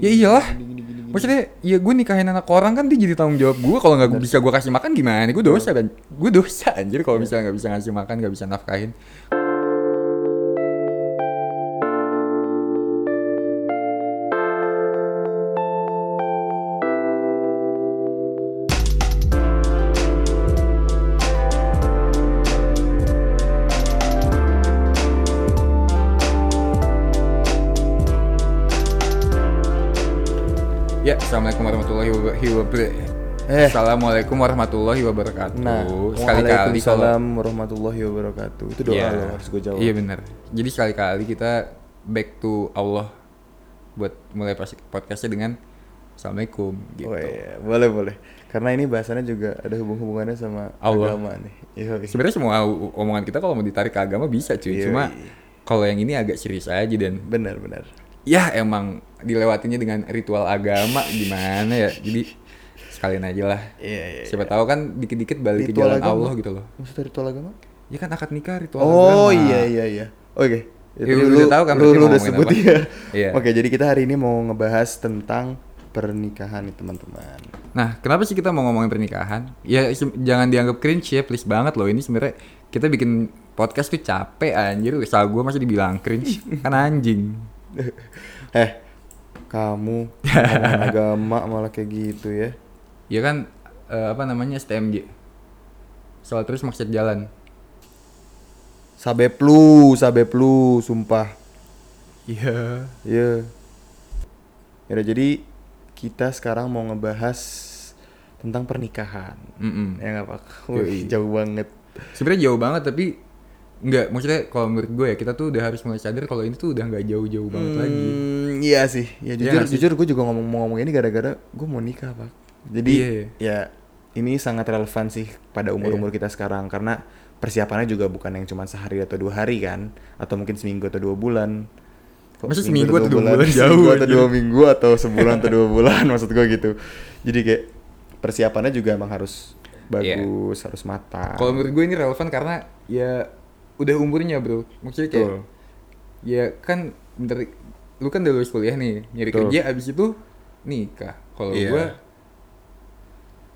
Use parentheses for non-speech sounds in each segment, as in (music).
Ya iyalah. Maksudnya ya gue nikahin anak orang kan dia jadi tanggung jawab gue kalau nggak bisa gue kasih makan gimana? Gue dosa kan? Gue dosa anjir kalau misalnya nggak bisa ngasih makan nggak bisa nafkahin. Assalamualaikum warahmatullahi wabarakatuh. Eh. Assalamualaikum warahmatullahi wabarakatuh. Nah, sekali-kali kalau Waalaikumsalam warahmatullahi wabarakatuh. Itu doa Iya. lo harus gue jawab. Iya benar. Jadi sekali-kali kita back to Allah buat mulai podcastnya dengan Assalamualaikum gitu. Oh iya, boleh boleh. Karena ini bahasannya juga ada hubung-hubungannya sama Allah. agama nih. Sebenarnya semua omongan kita kalau mau ditarik ke agama bisa cuy. Iya, Cuma kalau yang ini agak serius aja dan Benar benar. Ya emang dilewatinya dengan ritual agama gimana ya. Jadi sekalian aja lah. Iya iya. Siapa tahu kan dikit-dikit balik ke Ritual jalan agama? Allah gitu loh. Maksudnya ritual agama? Ya kan akad nikah ritual agama. Oh iya iya iya. Oke. Ya, lu tahu kan lu, lu udah sebut apa? ya. Iya. Oke, jadi kita hari ini mau ngebahas tentang pernikahan nih teman-teman. Nah, kenapa sih kita mau ngomongin pernikahan? Ya jangan dianggap cringe ya, please banget loh. Ini sebenarnya kita bikin podcast tuh capek anjir. Asal gue masih dibilang cringe. (laughs) kan anjing. (laughs) Eh, kamu (laughs) agama malah kayak gitu ya. Ya kan eh, apa namanya STMJ. Soal terus maksud jalan. Sabep lu, sabep lu, sumpah. Iya. Iya. Yaudah jadi kita sekarang mau ngebahas tentang pernikahan. Mm-mm. Ya nggak pak? Wih, jauh banget. Sebenarnya jauh banget tapi Enggak, maksudnya kalau menurut gue ya kita tuh udah harus mulai sadar kalau ini tuh udah nggak jauh-jauh banget lagi. Hmm, iya sih. Ya Iya jujur, sih? jujur gue juga ngomong ngomong ini gara-gara gue mau nikah pak. Jadi Iya. ya ini sangat relevan sih pada umur-umur Iya. kita sekarang karena persiapannya juga bukan yang cuma sehari atau dua hari kan, atau mungkin seminggu atau dua bulan. Kok Masa seminggu atau dua bulan jauh Seminggu atau dua minggu atau sebulan atau dua bulan (laughs) maksud gue gitu. Jadi kayak persiapannya juga emang harus Iya. bagus, harus matang. Kalau menurut gue ini relevan karena ya udah umurnya bro. Maksudnya kayak Betul. ya kan bentar lu kan udah lulus kuliah nih nyari Betul. kerja abis itu nikah. Kalau Iya. gue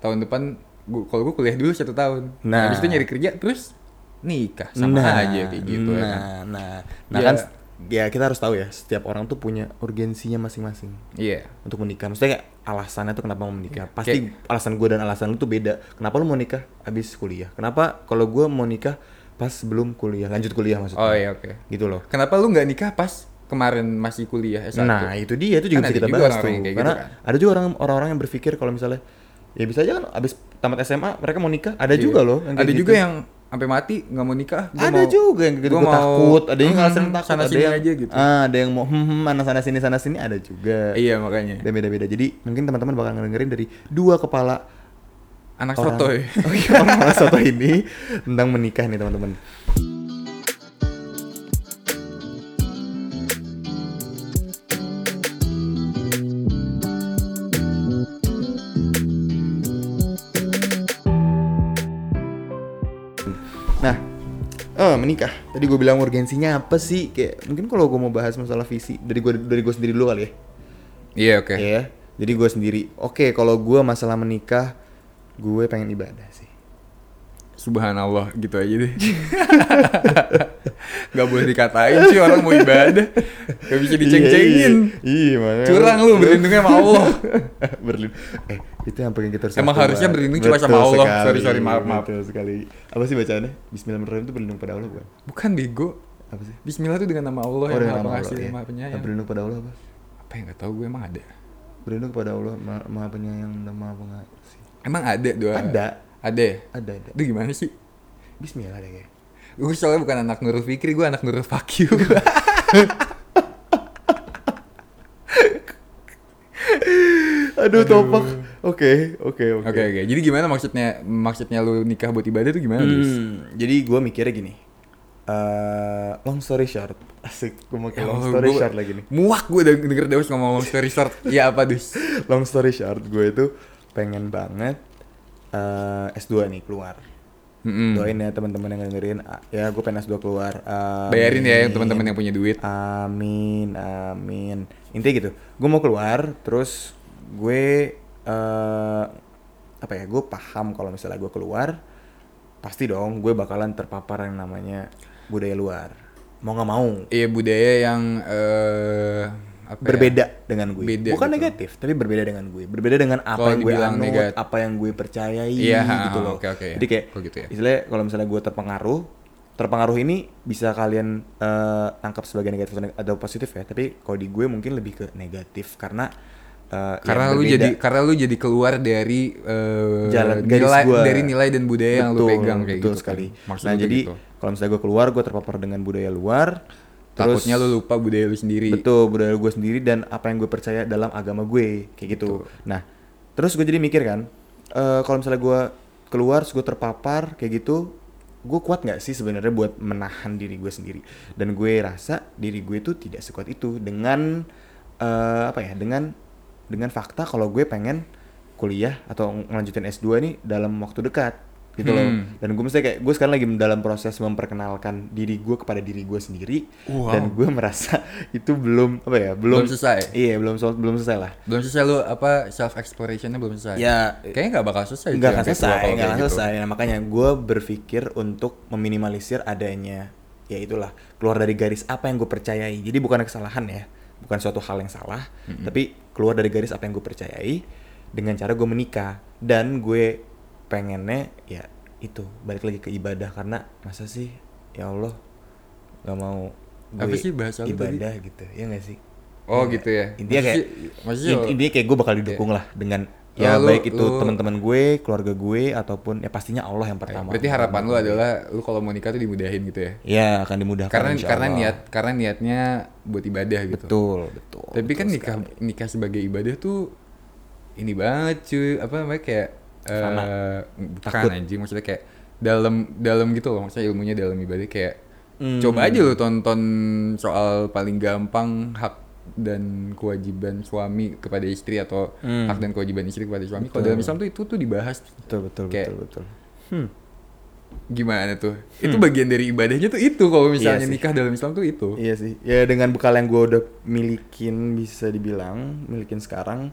tahun depan gua, kalau gue kuliah dulu satu tahun. Nah. abis itu nyari kerja terus nikah sama aja kayak gitu nah, ya kan. Nah, nah Ya. kan ya kita harus tahu ya, setiap orang tuh punya urgensinya masing-masing Iya. untuk menikah. Maksudnya kayak alasannya tuh kenapa mau menikah. Pasti Kayak- alasan gue dan alasan lu tuh beda. Kenapa lu mau nikah habis kuliah? Kenapa kalau gue mau nikah pas belum kuliah, lanjut kuliah maksudnya. Oh iya oke. Gitu loh. Kenapa lu nggak nikah pas kemarin masih kuliah S1? Nah, itu dia itu juga Kan bisa kita juga bahas tuh. kayak Karena gitu kan. ada juga orang orang-orang yang berpikir kalau misalnya ya bisa aja kan abis tamat SMA mereka mau nikah. Ada Iya. juga loh yang ada gitu. juga yang sampai mati nggak mau nikah. Gua ada mau- juga yang gitu gua mau, takut ada yang hmm, alasan takut sana ada sini yang aja gitu. ah, ada yang mau hmm, hmm mana sana sini sana sini ada juga Iya makanya. dan beda-beda jadi mungkin teman-teman bakal ngedengerin dari dua kepala Anak orang sotoy. (laughs) oh iya orang soto ini tentang menikah nih teman-teman Nah, eh menikah. Tadi gue bilang urgensinya apa sih? Kayak mungkin kalau gue mau bahas masalah visi dari gue dari gue sendiri dulu kali ya. Iya oke. Iya. Jadi gue sendiri. Oke, kalau gue masalah menikah, gue pengen ibadah sih. Subhanallah gitu aja deh. (laughs) Gak boleh dikatain sih orang mau ibadah. Gak bisa diceng-cengin. Iya, iya. Curang lu berlindungnya sama Allah. (laughs) Berlindung. Eh, itu yang pengen kita harus Emang harusnya berlindung cuma sama Allah. sekali, Sorry, sorry, maaf, maaf. Betul sekali. Apa sih bacaannya? Bismillahirrahmanirrahim itu berlindung pada Allah bukan? Bukan bego. Apa sih? Bismillah tuh dengan nama Allah Oh, yang maha pengasih, iya. maha penyayang. Berlindung pada Allah apa? Apa yang gak tahu gue emang ada. Berlindung kepada Allah, ma- maha penyayang dan maha pengasih. Emang ada dua. Ada. Ada. ya? Ada, ada. Itu gimana sih? Bismillah deh kayak. Gue soalnya bukan anak Nurul Fikri, gue anak Nurul Fakyu. (laughs) Aduh, topak. Oke, oke, oke. Oke oke. Jadi gimana maksudnya maksudnya lu nikah buat ibadah tuh gimana? Hmm, jadi gue mikirnya gini. eh long story short, (laughs) asik. Gue mau Ya long Allah, story gua- short lagi nih. Muak gue denger, denger Dewas ngomong long story short. Iya apa, Dus? (laughs) Long story short, gue itu pengen banget eh S2 nih keluar. Mm-mm. Doain ya teman-teman yang dengerin. Ya gue pengen S2 keluar. Bayarin ya yang Amin. teman-teman yang punya duit. Amin, amin. Intinya gitu. Gue mau keluar, terus gue eh apa ya? Gue paham kalau misalnya gue keluar, pasti dong gue bakalan terpapar yang namanya budaya luar. Mau nggak mau. Iya budaya yang eh apa ya? berbeda dengan gue. Beda Bukan gitu. negatif, tapi berbeda dengan gue. Berbeda dengan apa Kalau yang gue anut, apa yang gue percayai Iya, gitu loh. oke, oke. Jadi kayak gitu ya? istilahnya kalau misalnya gue terpengaruh, terpengaruh ini bisa kalian eh, tangkap sebagai negatif atau positif ya. Tapi kalau di gue mungkin lebih ke negatif karena eh, Karena lu berbeda. jadi karena lu jadi keluar dari eh, Jalan nilai gua. dari nilai dan budaya yang lu Betul, pegang kayak betul gitu. kan. sekali. Maksud nah jadi gitu. kalau misalnya gue keluar, gue terpapar dengan budaya luar. Takutnya lu lupa budaya lu sendiri. Betul, budaya gue sendiri dan apa yang gue percaya dalam agama gue, kayak gitu. Nah, terus gue jadi mikir kan, eh, kalau misalnya gue keluar, terus gue terpapar kayak gitu, gue kuat nggak sih sebenarnya buat menahan diri gue sendiri? Dan gue rasa diri gue itu tidak sekuat itu dengan eh, apa ya? Dengan dengan fakta kalau gue pengen kuliah atau ngelanjutin S2 nih dalam waktu dekat gitu loh. Hmm. Dan gue mesti kayak gue sekarang lagi dalam proses memperkenalkan diri gue kepada diri gue sendiri Wow. dan gue merasa (laughs) itu belum apa ya belum, Belum selesai. iya belum belum selesai lah Belum selesai lu apa self explorationnya belum selesai. ya Kayaknya nggak bakal selesai. nggak akan selesai nggak akan gitu. selesai nah, makanya gue berpikir untuk meminimalisir adanya ya itulah keluar dari garis apa yang gue percayai jadi bukan kesalahan ya bukan suatu hal yang salah tapi keluar dari garis apa yang gue percayai dengan cara gue menikah dan gue pengennya ya itu balik lagi ke ibadah karena masa sih ya Allah nggak mau gue Apa sih bahasa tadi? ibadah gitu ya nggak sih Oh Ya, gitu ya. intinya kayak maksudnya in- intinya kayak gue bakal didukung lah dengan ya lu- baik itu teman-teman gue keluarga gue ataupun ya pastinya Allah yang pertama Berarti harapan lu adalah lu kalau mau nikah tuh dimudahin gitu ya. ya akan dimudahkan Karena insya karena Allah. niat karena niatnya buat ibadah gitu. betul betul Tapi kan betul nikah sekali. nikah sebagai ibadah tuh ini banget cuy. Apa namanya kayak Fana. eh bukan Takut. anjing maksudnya kayak dalam dalam gitu loh maksudnya ilmunya dalam ibadah kayak Hmm. coba aja lu tonton soal paling gampang hak dan kewajiban suami kepada istri atau Hmm. hak dan kewajiban istri kepada suami. Kalau dalam Islam tuh itu tuh dibahas betul betul kayak- betul betul hmm. gimana tuh? Itu bagian dari ibadahnya tuh itu kalau misalnya Iya sih. nikah dalam Islam tuh itu. iya sih ya dengan bekal yang gue udah milikin bisa dibilang milikin sekarang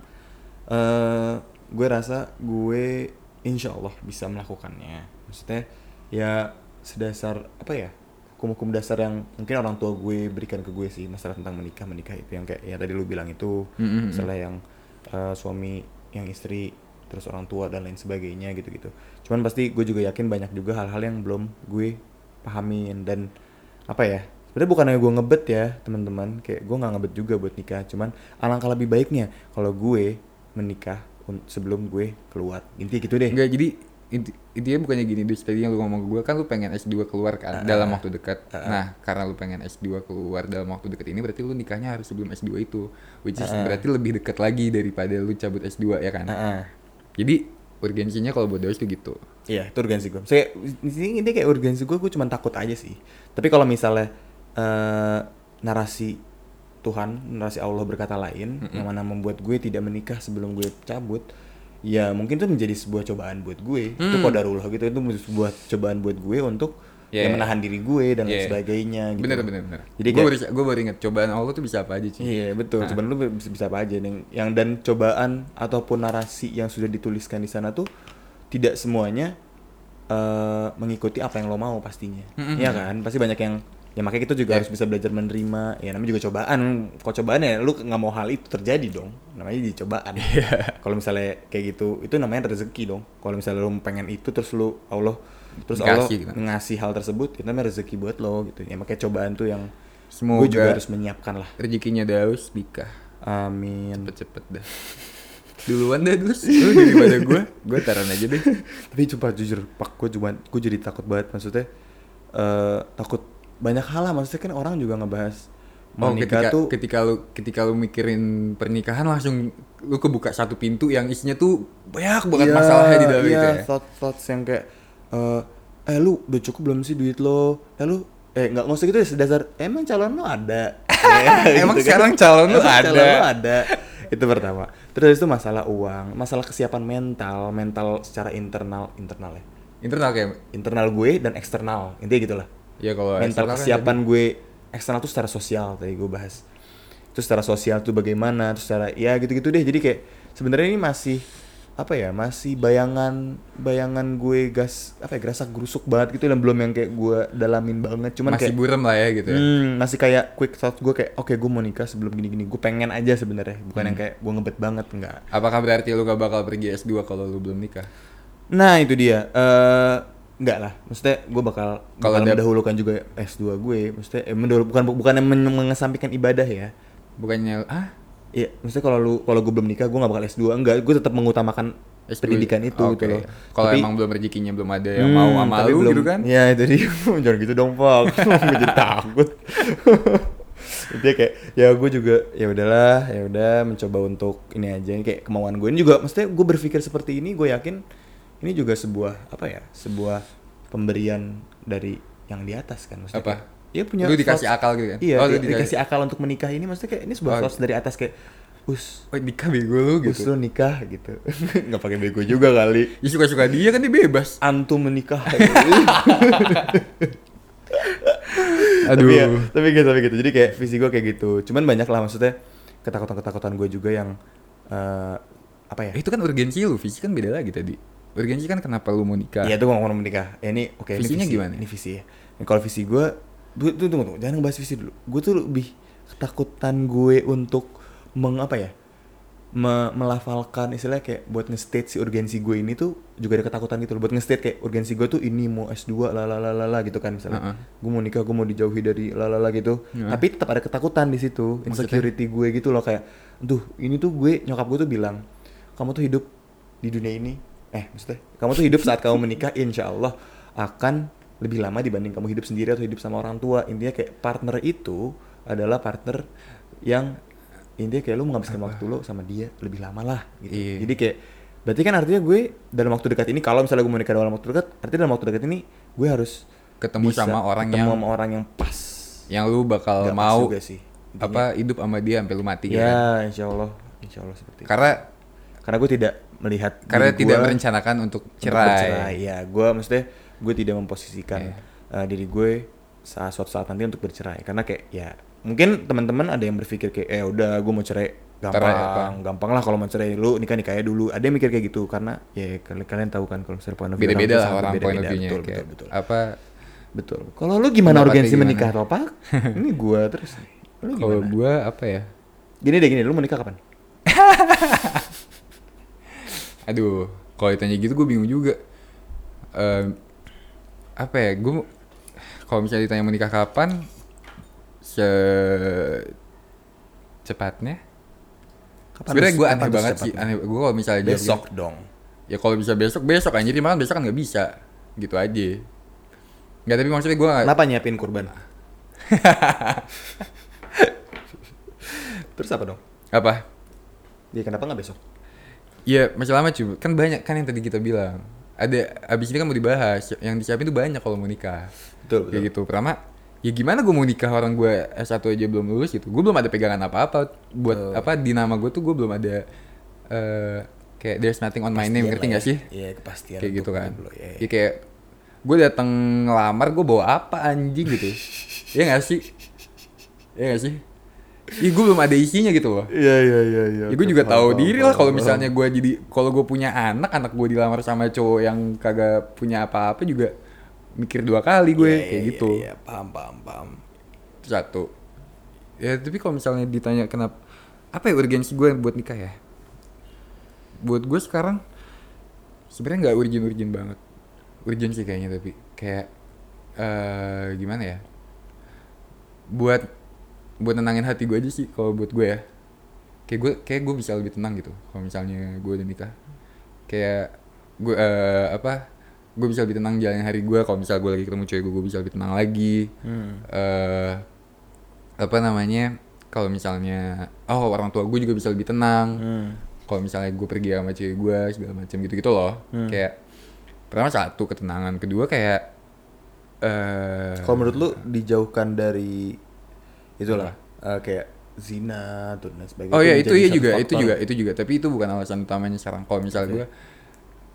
eh gue rasa gue insya Allah bisa melakukannya. Maksudnya ya sedasar apa ya hukum-hukum dasar yang mungkin orang tua gue berikan ke gue sih masalah tentang menikah menikah itu yang kayak ya tadi lu bilang itu Mm-mm. masalah yang eh, suami yang istri terus orang tua dan lain sebagainya gitu-gitu. Cuman pasti gue juga yakin banyak juga hal-hal yang belum gue pahamin dan apa ya sebenarnya bukannya gue ngebet ya teman-teman. Kayak gue nggak ngebet juga buat nikah cuman alangkah lebih baiknya kalau gue menikah sebelum gue keluar intinya gitu deh Enggak jadi inti- intinya bukannya gini dus tadi yang lu ngomong ke gue kan lu pengen S2 keluar kan dalam waktu dekat. Nah, karena lu pengen S2 keluar dalam waktu dekat ini berarti lu nikahnya harus sebelum S2 itu. Which is berarti lebih dekat lagi daripada lu cabut S2 ya kan. Heeh. Jadi urgensinya kalau buat Daus tuh gitu. Iya, itu urgensi gue. Saya di sini ini kayak urgensi gue, gue cuma takut aja sih. Tapi kalau misalnya eh narasi Tuhan, narasi Allah berkata lain, yang mana membuat gue tidak menikah sebelum gue cabut, ya mungkin itu menjadi sebuah cobaan buat gue. Itu kodarullah gitu, itu sebuah cobaan buat gue untuk Yeah. ya menahan diri gue dan lain Yeah. sebagainya. Gitu. Bener bener bener. Jadi gue baru gue baru inget cobaan Allah tuh bisa apa aja sih. Iya betul, cobaan lu bisa, bisa apa aja yang, yang dan cobaan ataupun narasi yang sudah dituliskan di sana tuh tidak semuanya eh, mengikuti apa yang lo mau pastinya, Iya kan? Pasti banyak yang ya makanya kita juga harus bisa belajar menerima. Ya namanya juga cobaan. Kalau cobaan ya lu nggak mau hal itu terjadi dong. Namanya jadi cobaan. (laughs) Kalau misalnya kayak gitu, itu namanya rezeki dong. Kalau misalnya lu pengen itu terus lu Allah terus Allah Dikasih gitu. ngasih hal tersebut, itu namanya rezeki buat lo gitu. Ya makanya cobaan tuh yang Semoga gue juga harus menyiapkan lah. rezekinya Daus nikah Amin. cepet-cepet dah. Duluan dah Daus, lu daripada gue, gue taruhan aja deh. (laughs) Tapi coba jujur, pak gue cuma gue jadi takut banget maksudnya eh takut banyak hal lah. Maksudnya kan orang juga ngebahas Oh, ketika tuh ketika lu ketika lu mikirin pernikahan langsung lu kebuka satu pintu yang isinya tuh banyak banget Iya, masalahnya di dalam iya, itu ya. thought thoughts yang kayak eh eh lu udah cukup belum sih duit lo? Eh lu eh nggak usah gitu ya sedasar emang calon lo ada? (laughs) Ya, Emang gitu kan. sekarang calon lu Emang ada? calon lo ada. Itu pertama. Terus itu masalah uang masalah kesiapan mental mental secara internal internal ya. Internal kayak internal gue dan eksternal intinya gitulah ya kalau mental kan kesiapan gue eksternal tuh secara sosial tadi gue bahas itu secara sosial tuh bagaimana terus secara ya gitu-gitu deh jadi kayak sebenarnya ini masih apa ya masih bayangan bayangan gue gas apa ya gerasak gerusuk banget gitu dan belum yang kayak gue dalamin banget cuman masih kayak buram lah ya gitu ya. hmm, masih kayak quick thought gue kayak oke gue mau nikah sebelum gini-gini gue pengen aja sebenarnya bukan Hmm. yang kayak gue ngebet banget enggak Apakah berarti lu gak bakal pergi S2 kalau lu belum nikah? Nah itu dia. eh enggak lah. Maksudnya gue bakal Kalau mendahulukan juga S2 gue. Maksudnya eh, mendahulu, bukan bukan yang men- mengesampingkan ibadah ya. Bukannya ah Iya, maksudnya kalau lu kalau gue belum nikah gue gak bakal S2. Enggak, gue tetap mengutamakan S2? pendidikan itu Oke. gitu loh. Kalau emang belum rezekinya belum ada yang Hmm, mau sama lu belum- gitu kan? Iya itu dia. (laughs) Jangan gitu dong pak. (laughs) gue jadi takut. (laughs) Dia kayak ya gue juga ya udahlah ya udah mencoba untuk ini aja kayak kemauan gue ini juga maksudnya gue berpikir seperti ini gue yakin ini juga sebuah apa ya sebuah pemberian dari yang di atas kan maksudnya Apa? dia punya Lu dikasih thoughts- akal gitu kan? iya Oh, dia dikasih- dikasih akal untuk menikah ini maksudnya kayak ini sebuah Oh. thoughts dari atas kayak us Oh nikah bego lu us gitu. lu nikah gitu (laughs) nggak pakai bego juga kali Ya suka-suka dia kan dia bebas. antum menikah (laughs) Aduh. tapi, ya, tapi gitu tapi gitu jadi kayak visi gue kayak gitu cuman banyak lah maksudnya ketakutan ketakutan gue juga yang eh, apa ya Eh, itu kan urgensi lu, visi kan beda lagi tadi. Urgensi kan kenapa lu mau nikah? Iya itu gue ngomong menikah ya, ini oke ini Visinya visi. gimana? ini visi ya Ini kalau visi gue tunggu tunggu tunggu jangan ngebahas visi dulu gue tuh lebih ketakutan gue untuk meng apa ya me- melafalkan istilahnya kayak buat nge-state si urgensi gue ini tuh juga ada ketakutan gitu loh buat nge-state kayak urgensi gue tuh ini mau S2 lalalala gitu kan misalnya Heeh. gue mau nikah gue mau dijauhi dari lalala gitu Heeh. tapi tetap ada ketakutan di situ Maksudnya? insecurity gue gitu loh kayak duh ini tuh gue nyokap gue tuh bilang kamu tuh hidup di dunia ini eh maksudnya kamu tuh hidup saat kamu menikah insya Allah akan lebih lama dibanding kamu hidup sendiri atau hidup sama orang tua intinya kayak partner itu adalah partner yang intinya kayak lu menghabiskan waktu lu sama dia lebih lama lah gitu Iya. jadi kayak berarti kan artinya gue dalam waktu dekat ini kalau misalnya gue mau nikah dalam waktu dekat artinya dalam waktu dekat ini gue harus Ketemu sama orang ketemu yang- sama orang yang pas Yang lu bakal pas mau juga sih intinya. apa hidup sama dia sampai lu mati kan? ya insya Allah insya Allah seperti itu Karena karena gue tidak melihat karena diri tidak gua merencanakan untuk untuk cerai. bercerai. ya gue maksudnya gue tidak memposisikan Iya. uh, diri gue saat suatu saat nanti untuk bercerai karena kayak ya mungkin teman-teman ada yang berpikir kayak eh udah gue mau cerai gampang apa? gampang lah kalau mau cerai lu nikah nikahnya dulu ada yang mikir kayak gitu karena ya kalian, kalian tahu kan kalau misalnya point of view Beda-beda lah orang point of view-nya betul, kayak betul betul apa betul kalau lu gimana gimana? menikah atau (laughs) apa ini gue terus lu kalau gimana gua apa ya? gini deh gini lu mau nikah kapan (laughs) Aduh, kalau ditanya gitu gue bingung juga. Em, apa ya? Gue kalau misalnya ditanya mau nikah kapan, se cepatnya. kapan Sebenarnya gue aneh banget sih. Aneh. Gue kalau misalnya besok gitu, dong Ya kalau bisa besok besok anjir, makan besok kan nggak bisa. Gitu aja. Nggak tapi maksudnya gue. Kenapa nyiapin kurban? (laughs) Terus apa dong? Apa? Dia kenapa nggak besok? Iya masih lama cuy. Kan banyak kan yang tadi kita bilang. Ada abis ini kan mau dibahas. Yang disiapin tuh banyak kalau mau nikah. Betul, Kayak gitu. Pertama, ya gimana gue mau nikah orang gue S1 aja belum lulus gitu. Gue belum ada pegangan apa-apa. Buat apa di nama gue tuh gue belum ada eh kayak there's nothing on my name, ngerti gak sih? Iya, kepastian. Kayak gitu kan. hidup lo, iya, iya. Ya kayak gue datang ngelamar gue bawa apa anjing gitu. (laughs) Iya gak sih? Iya gak sih? Ih gue belum ada isinya gitu loh. Iya, iya, iya, iya. Ya gue juga tahu diri lah kalau misalnya gue jadi kalau gue punya anak, anak gue dilamar sama cowok yang kagak punya apa-apa juga mikir dua kali gue Iya, kayak iya, gitu. Iya, paham, paham, paham. Satu. Ya tapi kalau misalnya ditanya kenapa apa ya urgensi gue buat nikah ya? Buat gue sekarang sebenarnya nggak urgent-urgent banget. Urgent sih kayaknya tapi kayak eh gimana ya? Buat buat nenangin hati gue aja sih kalau buat gue ya. Kayak gue kayak gue bisa lebih tenang gitu kalau misalnya gue udah nikah. Kayak gue eh apa? Gue bisa lebih tenang jalanin hari gue kalau misalnya gue lagi ketemu cewek gue gue bisa lebih tenang lagi Hmm. eh apa namanya kalau misalnya oh orang tua gue juga bisa lebih tenang Hmm. kalau misalnya gue pergi sama cewek gue segala macam gitu gitu loh Hmm. kayak pertama satu ketenangan kedua kayak eh Kalau menurut lu dijauhkan dari itulah. Eh, kayak zina tuh dan sebagainya. oh iya itu iya juga itu faktor. juga itu juga. Tapi itu bukan alasan utamanya sekarang. Kalau misalnya Oke. gue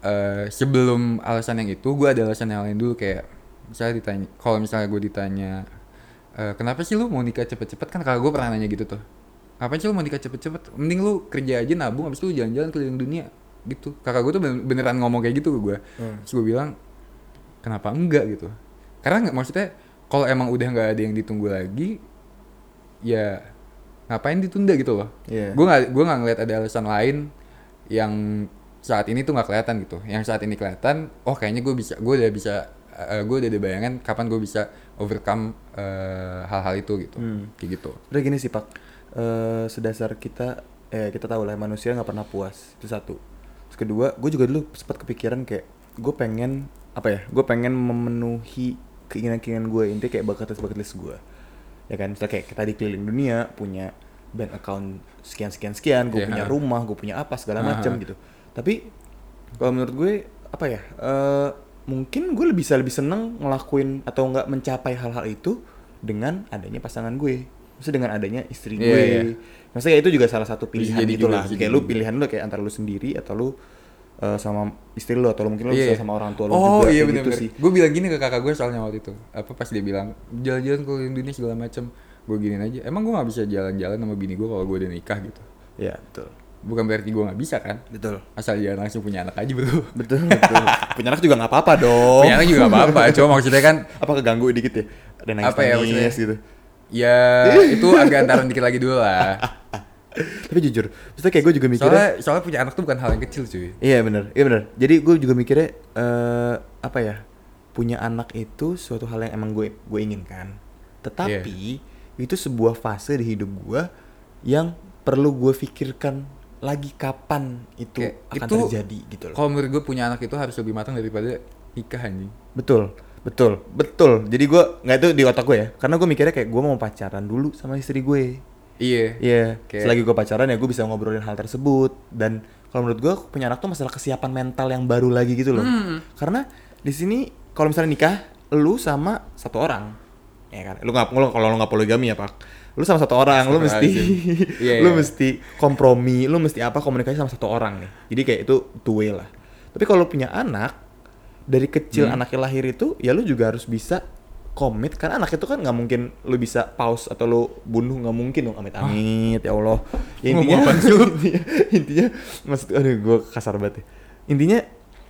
eh, sebelum alasan yang itu gue ada alasan yang lain dulu kayak misalnya ditanya kalau misalnya gue ditanya eh, kenapa sih lu mau nikah cepet-cepet? Kan kakak gue pernah nanya gitu tuh. Ngapain sih lu mau nikah cepet-cepet? Mending lu kerja aja nabung abis itu lu jalan-jalan keliling dunia. Gitu. Kakak gue tuh bener- beneran ngomong kayak gitu ke gue Hmm. terus gue bilang kenapa enggak? Gitu. Karena nggak maksudnya kalau emang udah nggak ada yang ditunggu lagi ya ngapain ditunda gitu loh Iya. gue nggak gue nggak ngeliat ada alasan lain yang saat ini tuh nggak kelihatan gitu yang saat ini kelihatan oh kayaknya gue bisa gue udah bisa gue udah ada bayangan kapan gue bisa overcome eh, hal-hal itu gitu Hmm. kayak gitu Udah gini sih pak, Eh sedasar kita, eh kita tahu lah manusia nggak pernah puas itu satu. Terus kedua, gue juga dulu sempat kepikiran kayak gue pengen apa ya? Gue pengen memenuhi keinginan-keinginan gue intinya kayak bucket list bucket list gue. Ya kan, misalnya kayak kita di keliling dunia punya bank account sekian sekian sekian, gue Iya. punya rumah, gue punya apa segala macam gitu. Tapi kalau menurut gue apa ya? eh mungkin gue lebih bisa lebih seneng ngelakuin atau nggak mencapai hal-hal itu dengan adanya pasangan gue. Maksudnya dengan adanya istri Iya, gue. iya. Maksudnya itu juga salah satu pilihan gitu lah. Kayak lu juga. pilihan lu kayak antara lu sendiri atau lu eh, sama istri lu atau lu mungkin lu Iya. bisa sama orang tua lu oh juga iya benar gitu sih. gue bilang gini ke kakak gue soalnya waktu itu apa pas dia bilang jalan-jalan keliling dunia segala macam gue giniin aja emang gue nggak bisa jalan-jalan sama bini gue kalau gue udah nikah gitu Iya, betul. bukan berarti gue nggak bisa kan Betul. asal jangan langsung punya anak aja bro Betul, betul. (laughs) punya anak juga nggak apa-apa dong. punya anak juga nggak apa-apa cuma maksudnya kan (laughs) Apa keganggu dikit ya? Ada nangis Apa ya maksudnya? gitu. ya (laughs) itu agak antaran dikit lagi dulu lah Tapi jujur, maksudnya kayak gue juga mikirnya soalnya soalnya punya anak tuh bukan hal yang kecil cuy Iya bener, iya bener. Jadi gue juga mikirnya eh apa ya punya anak itu suatu hal yang emang gue gue inginkan. Tetapi itu sebuah fase di hidup gue yang perlu gue pikirkan lagi kapan itu Kayak akan itu terjadi gitu loh. kalau menurut gue punya anak itu harus lebih matang daripada nikah anjing Betul, betul, betul. Jadi gue nggak itu di otak gue ya, karena gue mikirnya kayak gue mau pacaran dulu sama istri gue. Iya Iya, Kayak- selagi gue pacaran ya gue bisa ngobrolin hal tersebut dan kalau menurut gue punya anak tuh masalah kesiapan mental yang baru lagi gitu loh. Hmm. Karena di sini kalau misalnya nikah, lu sama satu orang, ya kan? Lu nggak, lu kalau lu nggak poligami ya pak, lu sama satu orang, lu mesti. (laughs) Iya, lu iya. mesti kompromi, lu mesti apa komunikasi sama satu orang nih. Jadi kayak itu two way lah. Tapi kalau punya anak dari kecil Hmm. anaknya lahir itu, ya lu juga harus bisa komit karena anak itu kan nggak mungkin lu bisa pause atau lu bunuh nggak mungkin dong amit amit ya Allah. Ya, intinya (laughs) intinya, intinya maksud aduh gue kasar banget ya. Intinya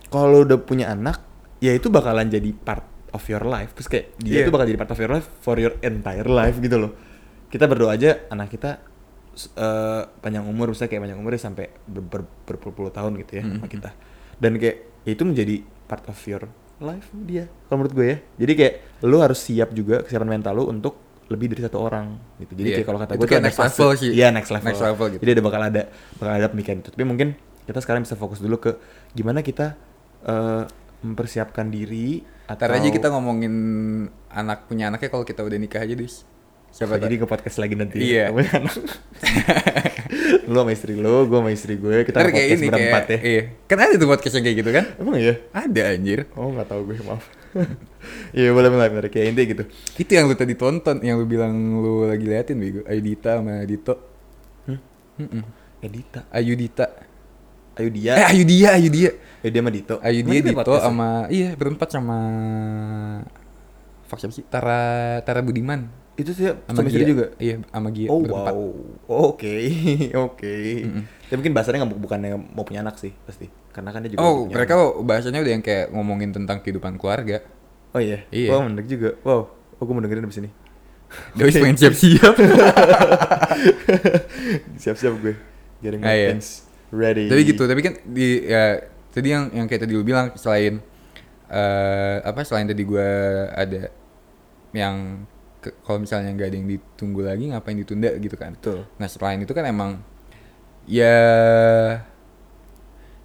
kalau lu udah punya anak ya itu bakalan jadi part of your life. Terus kayak dia Iya. itu bakal jadi part of your life for your entire life gitu loh. Kita berdoa aja anak kita eh, panjang umur misalnya kayak panjang umurnya sampai ber, ber- berpuluh-puluh tahun gitu ya sama Mhm. kita. Dan kayak ya itu menjadi part of your life dia kalau menurut gue ya jadi kayak lu harus siap juga kesiapan mental lu untuk lebih dari satu orang gitu jadi Iya. kayak kalau kata gue kayak next level sih. iya next level Next level gitu. jadi ada bakal ada bakal ada pemikiran itu tapi mungkin kita sekarang bisa fokus dulu ke gimana kita eh, mempersiapkan diri atau Ntar aja kita ngomongin anak punya anaknya kalau kita udah nikah aja dus siapa jadi ke podcast lagi nanti. Iya. (laughs) Lu sama istri lu gue sama istri gue kita Ntar podcast ini berempat kayak ya. iya. Kan ada tuh podcast yang kayak gitu kan? Emang iya? Ada anjir. Oh nggak tahu gue maaf. (laughs) Iya boleh boleh boleh kayak intinya gitu. Itu yang lu tadi tonton yang lu bilang lu lagi liatin bego. Ayudita sama Dito. Hmm? Mm-mm. Edita Ayudita. Ayo dia eh Ayudia Ayudia. Ayo dia sama Dito. Ayudia Dito podcast sama iya berempat sama Fuck siapa sih? Tara Tara Budiman itu sih sama Gia. juga? Iya sama Gia oh berempat. wow. Oke (laughs) oke. Ya mungkin bahasanya nggak bukannya mau punya anak sih pasti. Karena kan dia juga oh mereka anak. bahasanya udah yang kayak ngomongin tentang kehidupan keluarga. Oh iya? Iya. wow menarik juga. Wow oh gue mau dengerin abis ini. Dewi (laughs) pengen siap-siap. (laughs) Siap-siap gue getting Ah, my iya. things ready. Tapi gitu tapi kan di ya tadi yang yang kayak tadi lu bilang selain eh apa selain tadi gua ada yang kalau misalnya nggak ada yang ditunggu lagi ngapain ditunda gitu kan? Betul. nah selain itu kan emang ya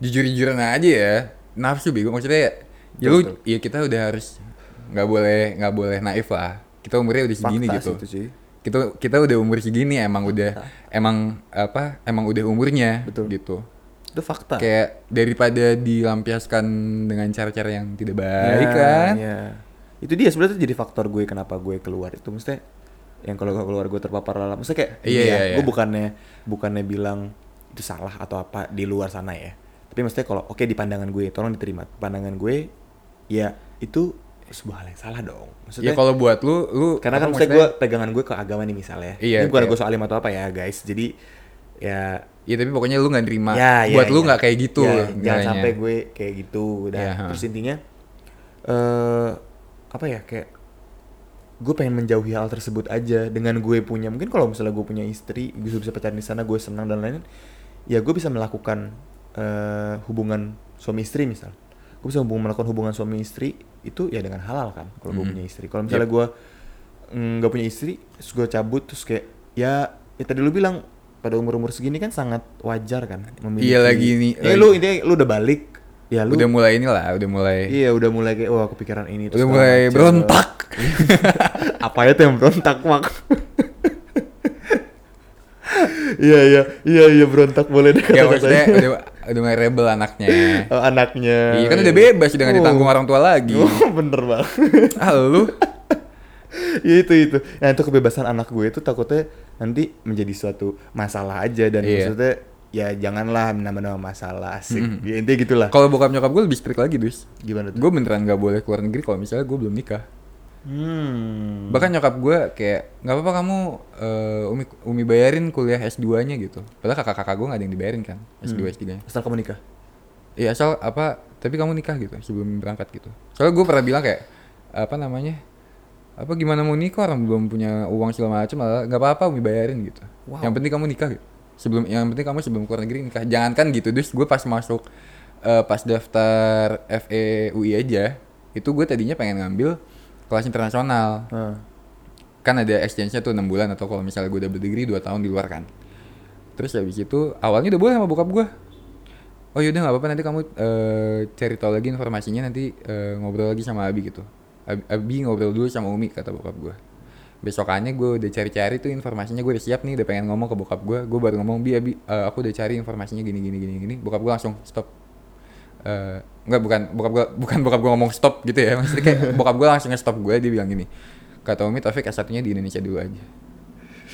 jujur-jujuran aja ya. Nafsu bego. Maksudnya ya, ya lu ya kita udah harus nggak boleh nggak boleh naif lah. Kita umurnya udah segini Fakta gitu. sih. Kita kita udah umur segini emang udah emang apa emang udah umurnya Betul. gitu. Itu fakta. Kayak daripada dilampiaskan dengan cara-cara yang tidak baik Nah, kan? iya. Itu dia sebenarnya jadi faktor gue kenapa gue keluar itu mesti yang kalau gue keluar gue terpapar dalam maksudnya kayak Iya, iya, iya, gue iya. bukannya bukannya bilang itu salah atau apa di luar sana ya tapi maksudnya kalau oke di pandangan gue tolong diterima pandangan gue ya itu sebuah hal yang salah dong Ya maksudnya kalau buat lu lu karena kan maksudnya gue pegangan gue ke agama nih misalnya Iya, ini bukan kayak- gue soal alim atau apa ya guys jadi ya Iya tapi pokoknya lu nggak nerima. ya, ya, buat lu ya. nggak kayak gitu. Ya, jangan sampai gue kayak gitu udah Iya, ha. terus intinya eh apa ya kayak gue pengen menjauhi hal tersebut aja dengan gue punya mungkin kalau misalnya gue punya istri gue bisa pacaran di sana gue senang dan lain-lain ya gue bisa melakukan eh, hubungan suami istri misal. Gue bisa hubungan, melakukan hubungan suami istri itu ya dengan halal kan kalau gue Mm. punya istri. Kalau misalnya gue mm, nggak punya istri terus gue cabut terus kayak ya, ya tadi lu bilang pada umur umur segini kan sangat wajar kan memiliki Iya, lagi ini- ya lagi- lu intinya lu udah balik ya lu Udah mulai inilah, udah mulai. iya udah mulai kayak wah kepikiran ini Udah mulai macem. berontak. (laughs) apa itu yang berontak mak (laughs) iya iya iya iya berontak boleh deh ya maksudnya udah udah mulai rebel anaknya. Oh, anaknya Iya kan udah bebas udah nggak ditanggung orang tua lagi. oh, (laughs) bener banget Ah lu ya itu itu nah itu kebebasan anak gue itu takutnya nanti menjadi suatu masalah aja dan Iya. maksudnya ya janganlah menambah-nambah masalah asik Mhm. ya intinya gitulah kalau bokap nyokap gue lebih strict lagi dus. gimana tuh Gue beneran nggak boleh keluar negeri kalau misalnya gue belum nikah. hmm. Bahkan nyokap gue kayak nggak apa-apa kamu eh, umi umi bayarin kuliah S2-nya gitu. Padahal kakak-kakak gue nggak ada yang dibayarin kan S2 Hmm. S3-nya. asal kamu nikah Iya asal apa tapi kamu nikah gitu sebelum berangkat gitu. Soalnya gue pernah bilang kayak apa namanya apa gimana mau nikah orang belum punya uang segala macam nggak apa-apa umi bayarin gitu. Wow. Yang penting kamu nikah gitu. Sebelum yang penting kamu sebelum keluar negeri nikah. Jangankan gitu dus gue pas masuk eh, pas daftar FEUI aja itu gue tadinya pengen ngambil kelas internasional. Nah. kan ada exchange-nya tuh 6 bulan atau kalau misalnya gue udah berdegree 2 tahun di luar kan. Terus habis itu awalnya udah boleh sama bokap gue. Oh yaudah nggak apa-apa nanti kamu eh, cari tahu lagi informasinya nanti eh, ngobrol lagi sama Abi gitu. Abi, Abi ngobrol dulu sama Umi kata bokap gue besokannya gue udah cari-cari tuh informasinya gue udah siap nih udah pengen ngomong ke bokap gue gue baru ngomong bi Abi eh, aku udah cari informasinya gini gini gini gini. Bokap gue langsung stop. Eh enggak bukan bokap gue (laughs) bukan bokap gue ngomong stop gitu ya. Maksudnya kayak (laughs) bokap gue langsung stop gue dia bilang gini kata Umi Taufik S1 nya di Indonesia dulu aja.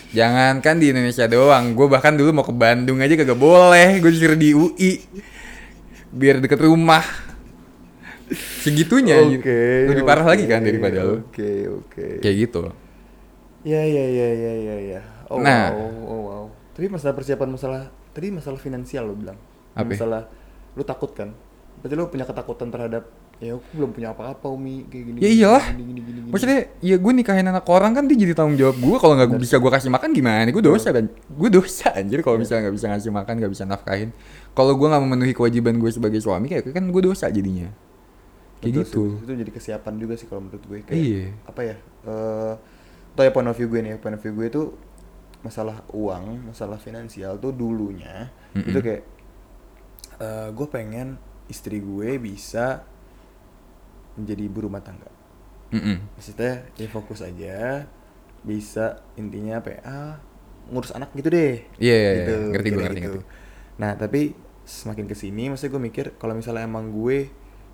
Jangan kan di Indonesia doang gue bahkan dulu mau ke Bandung aja kagak boleh gue disuruh di UI biar deket rumah. Segitunya gitu. lebih parah lagi kan daripada lu. Oke, oke. kayak gitu Ya, ya, ya, ya, ya, ya. Oh, Nah. wow, oh, wow. Tapi masalah persiapan masalah tadi masalah finansial lo bilang. Apa? Masalah lu takut kan? Berarti lu punya ketakutan terhadap ya aku belum punya apa-apa Umi kayak gini. Ya iyalah. Gini, gini, gini, gini. Maksudnya ya gue nikahin anak orang kan dia jadi tanggung jawab gue kalau nggak bisa gue kasih makan gimana? Gue dosa kan? Gue dosa anjir kalau misalnya nggak bisa ngasih makan nggak bisa nafkahin. Kalau gue nggak memenuhi kewajiban gue sebagai suami kayak kan gue dosa jadinya. Kayak Betul gitu. sih. Itu jadi kesiapan juga sih kalau menurut gue kayak Iya. apa ya? Eh atau ya point of view gue nih, ya, point of view gue itu masalah uang, masalah finansial tuh dulunya Mm-mm. itu kayak eh gue pengen istri gue bisa menjadi ibu rumah tangga. Mm-mm. Maksudnya ya fokus aja bisa intinya apa ya? Ah, ngurus anak gitu deh. Iya, iya. Gitu, Ngerti gue, ngerti, gitu. ngerti. Nah, tapi semakin ke sini maksudnya gue mikir kalau misalnya emang gue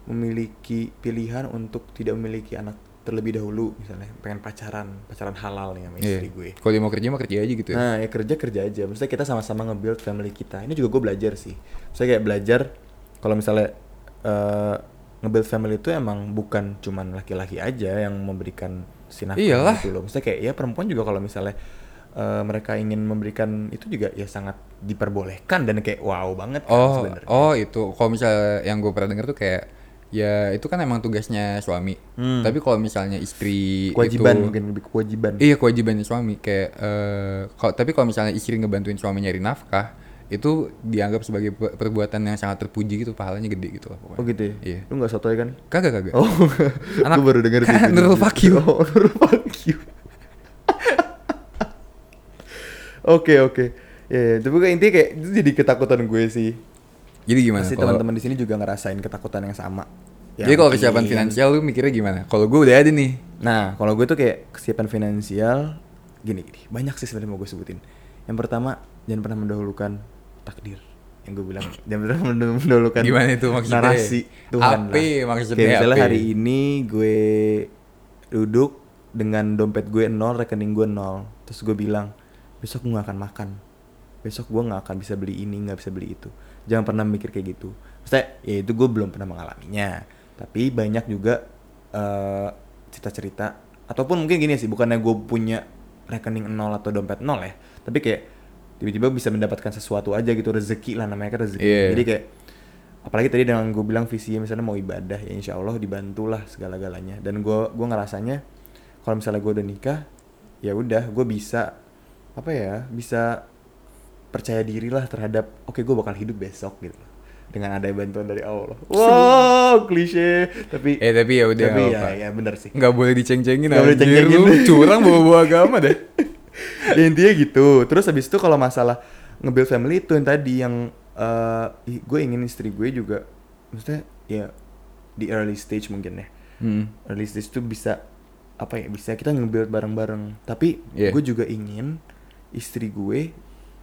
memiliki pilihan untuk tidak memiliki anak terlebih dahulu misalnya pengen pacaran pacaran halal nih sama Iya. istri gue Kalau dia mau kerja mau kerja aja gitu ya. nah ya kerja kerja aja maksudnya kita sama-sama nge-build family kita ini juga gue belajar sih saya kayak belajar kalau misalnya eh, nge-build family itu emang bukan cuman laki-laki aja yang memberikan si nafkah Iyalah. gitu loh maksudnya kayak ya perempuan juga kalau misalnya eh, mereka ingin memberikan itu juga ya sangat diperbolehkan dan kayak wow banget kan Oh, sebenarnya. oh itu. Kalau misalnya yang gue pernah denger tuh kayak ya itu kan emang tugasnya suami. Hmm. Tapi kalau misalnya istri kewajiban itu, mungkin lebih kewajiban Iya kewajibannya suami kayak eh kalau tapi kalau misalnya istri ngebantuin suami nyari nafkah itu dianggap sebagai pe- perbuatan yang sangat terpuji gitu pahalanya gede gitu lah pokoknya. oh gitu ya Iya. lu nggak sotoy kan Kagak kagak. oh (laughs) Anak- gue baru denger (laughs) sih. (laughs) Nurul Fakih. oh Nurul Fakih oke oke ya, ya. tapi intinya kayak itu jadi ketakutan gue sih Jadi gimana? pasti teman-teman di sini juga ngerasain ketakutan yang sama Ya, Jadi kalau kesiapan finansial lu mikirnya gimana? Kalau gue udah ada nih. Nah, kalau gue tuh kayak kesiapan finansial gini gini. Banyak sih sebenarnya mau gue sebutin. Yang pertama, jangan pernah mendahulukan takdir. Yang gue bilang, (laughs) jangan pernah mendah- mendahulukan Gimana itu maksudnya? narasi Tuhan Apa lah. maksudnya Kayak misalnya apa? hari ini gue duduk dengan dompet gue nol, rekening gue nol. Terus gue bilang, besok gue gak akan makan. Besok gue gak akan bisa beli ini, gak bisa beli itu. Jangan pernah mikir kayak gitu. Maksudnya ya itu gue belum pernah mengalaminya. Tapi banyak juga eh, cerita-cerita ataupun mungkin gini sih bukannya gue punya rekening nol atau dompet nol ya tapi kayak tiba-tiba bisa mendapatkan sesuatu aja gitu rezeki lah namanya kan rezeki. Iya. jadi kayak apalagi tadi dengan gue bilang visinya misalnya mau ibadah ya insya Allah dibantulah segala-galanya. Dan gue gua ngerasanya kalau misalnya gue udah nikah ya udah gue bisa apa ya bisa percaya diri lah terhadap oke gue bakal hidup besok gitu dengan ada bantuan dari Allah wow klise tapi Eh tapi ya udah tapi ya apa. ya bener sih Nggak boleh diceng-cengin Nggak boleh ceng-cengin. lu curang bawa-bawa agama deh. (laughs) ya, intinya gitu terus habis itu kalau masalah nge-build family itu yang tadi yang gue ingin istri gue juga maksudnya ya di early stage mungkin ya Hmm. early stage itu bisa apa ya bisa kita nge-build bareng-bareng tapi Iya. gue juga ingin istri gue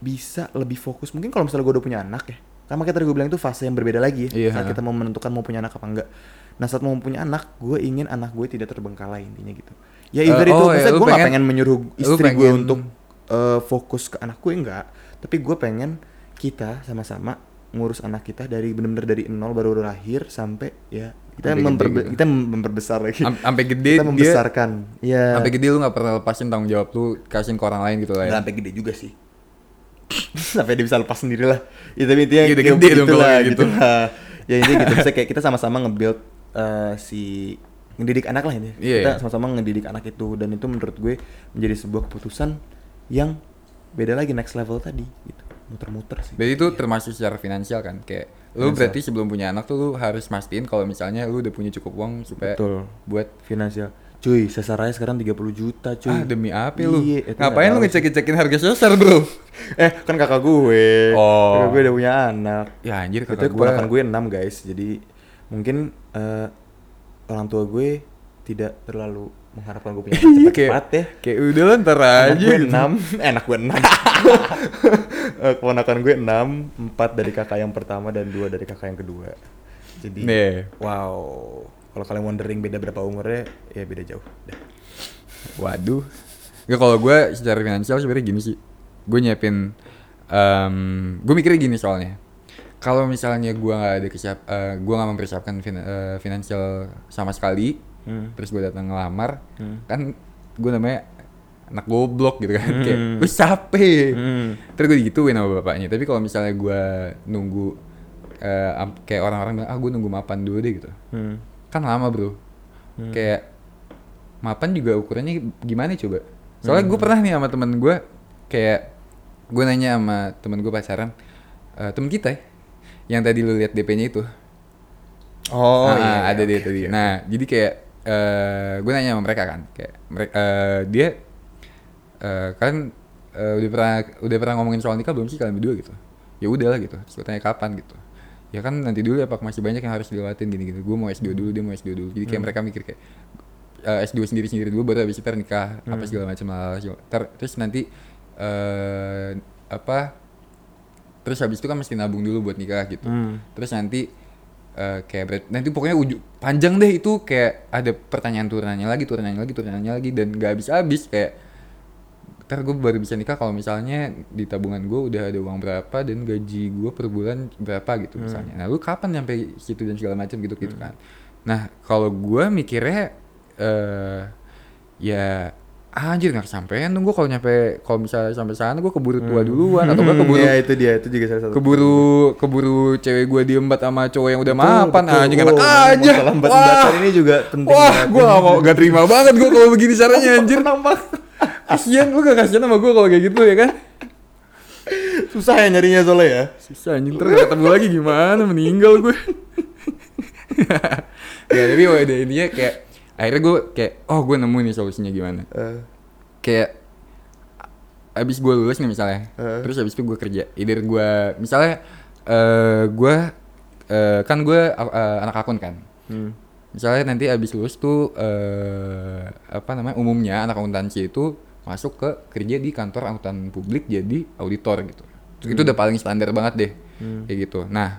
bisa lebih fokus. Mungkin kalau misalnya gue udah punya anak ya. Kan makanya tadi gue bilang itu fase yang berbeda lagi ya. Iya, saat kita mau menentukan mau punya anak apa enggak. Nah saat mau punya anak gue ingin anak gue tidak terbengkalai intinya gitu. Ya Eh, either itu oh, ya, maksudnya lu gue gak pengen- menyuruh istri gue untuk eh, fokus ke anak gue enggak. Tapi gue pengen kita sama-sama ngurus anak kita dari bener-bener dari nol baru lahir sampai ya kita Sampai gede memperbe- gitu. kita memperbesar lagi. Am- Sampai gede kita dia membesarkan ya sampai gede lu nggak pernah lepasin tanggung jawab lu kasihin ke orang lain gitu lah ya. sampai gede juga sih (laughs) sampai dia bisa lepas sendiri lah ya tapi intinya Iya, udah ya gede dong begitulah, kalau gitu. lah. ya intinya gitu. Misalnya kayak kita sama-sama nge-build eh, si ngedidik anak lah ini. Iya, kita sama-sama ngedidik anak itu. Dan itu menurut gue menjadi sebuah keputusan yang beda lagi next level tadi gitu. Muter-muter sih. Berarti itu termasuk secara finansial kan? Kayak lu Finansial. berarti sebelum punya anak tuh lu harus mastiin kalau misalnya lu udah punya cukup uang supaya betul. buat finansial cuy sesarnya sekarang 30 juta cuy ah demi apa lu? Iya, itu Ngapain lu ngecek-ngecekin harga sesar, Bro? (laughs) eh kan kakak gue Oh. kakak gue udah punya anak Ya anjir Itu kata keponakan gua. gue 6 guys Jadi mungkin eh, orang tua gue tidak terlalu mengharapkan gue punya anak (laughs) Kayak cepat-cepat ya kayak udah lah ntar Anak aja. gue gitu. (laughs) 6 Eh anak gue 6 Eh, Keponakan gue 6 4 dari kakak yang pertama dan 2 dari kakak yang kedua Jadi Nih. wow Kalau kalian wondering beda berapa umurnya Ya beda jauh Dah. Waduh. Gak kalau gue secara finansial sebenarnya gini sih. Gue nyiapin em gue mikirnya gini soalnya. Kalau misalnya gue gak ada kesiap, eh, gue gak mempersiapkan fin- eh, finansial sama sekali, Hmm. terus gue datang ngelamar, Hmm. kan gue namanya anak goblok gitu kan, kayak Hmm. gue capek. Hmm. Terus gue digituin sama bapaknya. Tapi kalau misalnya gue nunggu am- kayak orang-orang bilang, ah gue nunggu mapan dulu deh gitu. Hmm. Kan lama bro. Kayak mapan juga ukurannya gimana coba? Soalnya gue pernah nih sama temen gue, kayak gue nanya sama temen gue pacaran, eh, temen kita ya, yang tadi lu lihat DP-nya itu. Oh Nah, iya ada dia oke, tadi. oke. Nah, jadi kayak eh gue nanya sama mereka kan, kayak mereka dia eh kan eh, udah pernah udah pernah ngomongin soal nikah belum sih kalian berdua gitu? Ya udahlah gitu. Terus gue tanya kapan gitu. Ya kan nanti dulu ya Pak masih banyak yang harus dilewatin gini-gini. Gue mau S2 dulu, dia mau S2 dulu. Jadi kayak Hmm. mereka mikir kayak eh, S2 sendiri-sendiri dulu baru habis itu nikah Hmm. apa segala macam lah. Ntar- terus nanti eh apa terus habis itu kan mesti nabung dulu buat nikah gitu Hmm. terus nanti eh, kayak berat nanti pokoknya ujung panjang deh itu kayak ada pertanyaan turunannya lagi turunannya lagi turunannya lagi dan gak habis habis kayak ntar gue baru bisa nikah kalau misalnya di tabungan gue udah ada uang berapa dan gaji gue per bulan berapa gitu misalnya. Nah lu kapan nyampe situ dan segala macam gitu gitu kan. Nah kalau gue mikirnya eh ya ah, anjir nggak kesampean dong gue kalau nyampe kalau misalnya sampai sana gue keburu tua duluan atau gue keburu ya itu dia itu juga salah satu keburu keburu cewek gue diembat sama cowok yang udah Betul, mapan betul. anjing Oh, enak aja. embat-embatan ini juga penting wah gue gak mau gak terima banget gue kalau begini caranya (laughs) anjir. banget. Kasian lu gak kasian sama gue kalau kayak gitu ya kan? Susah ya nyarinya soalnya ya? Susah anjing. Gak ketemu lagi gimana? Meninggal gue (laughs) ya tapi udah intinya kayak akhirnya gue kayak oh gue nemu nih solusinya gimana. Eh, kayak abis gue lulus nih misalnya Eh. terus abis itu gue kerja. Either gue misalnya eh gue eh, kan gue eh, anak akun kan. Hmm. misalnya nanti abis lulus tuh eh, apa namanya umumnya anak akuntansi itu masuk ke kerja di kantor akuntan publik jadi auditor gitu. Itu udah paling standar banget deh kayak gitu. Nah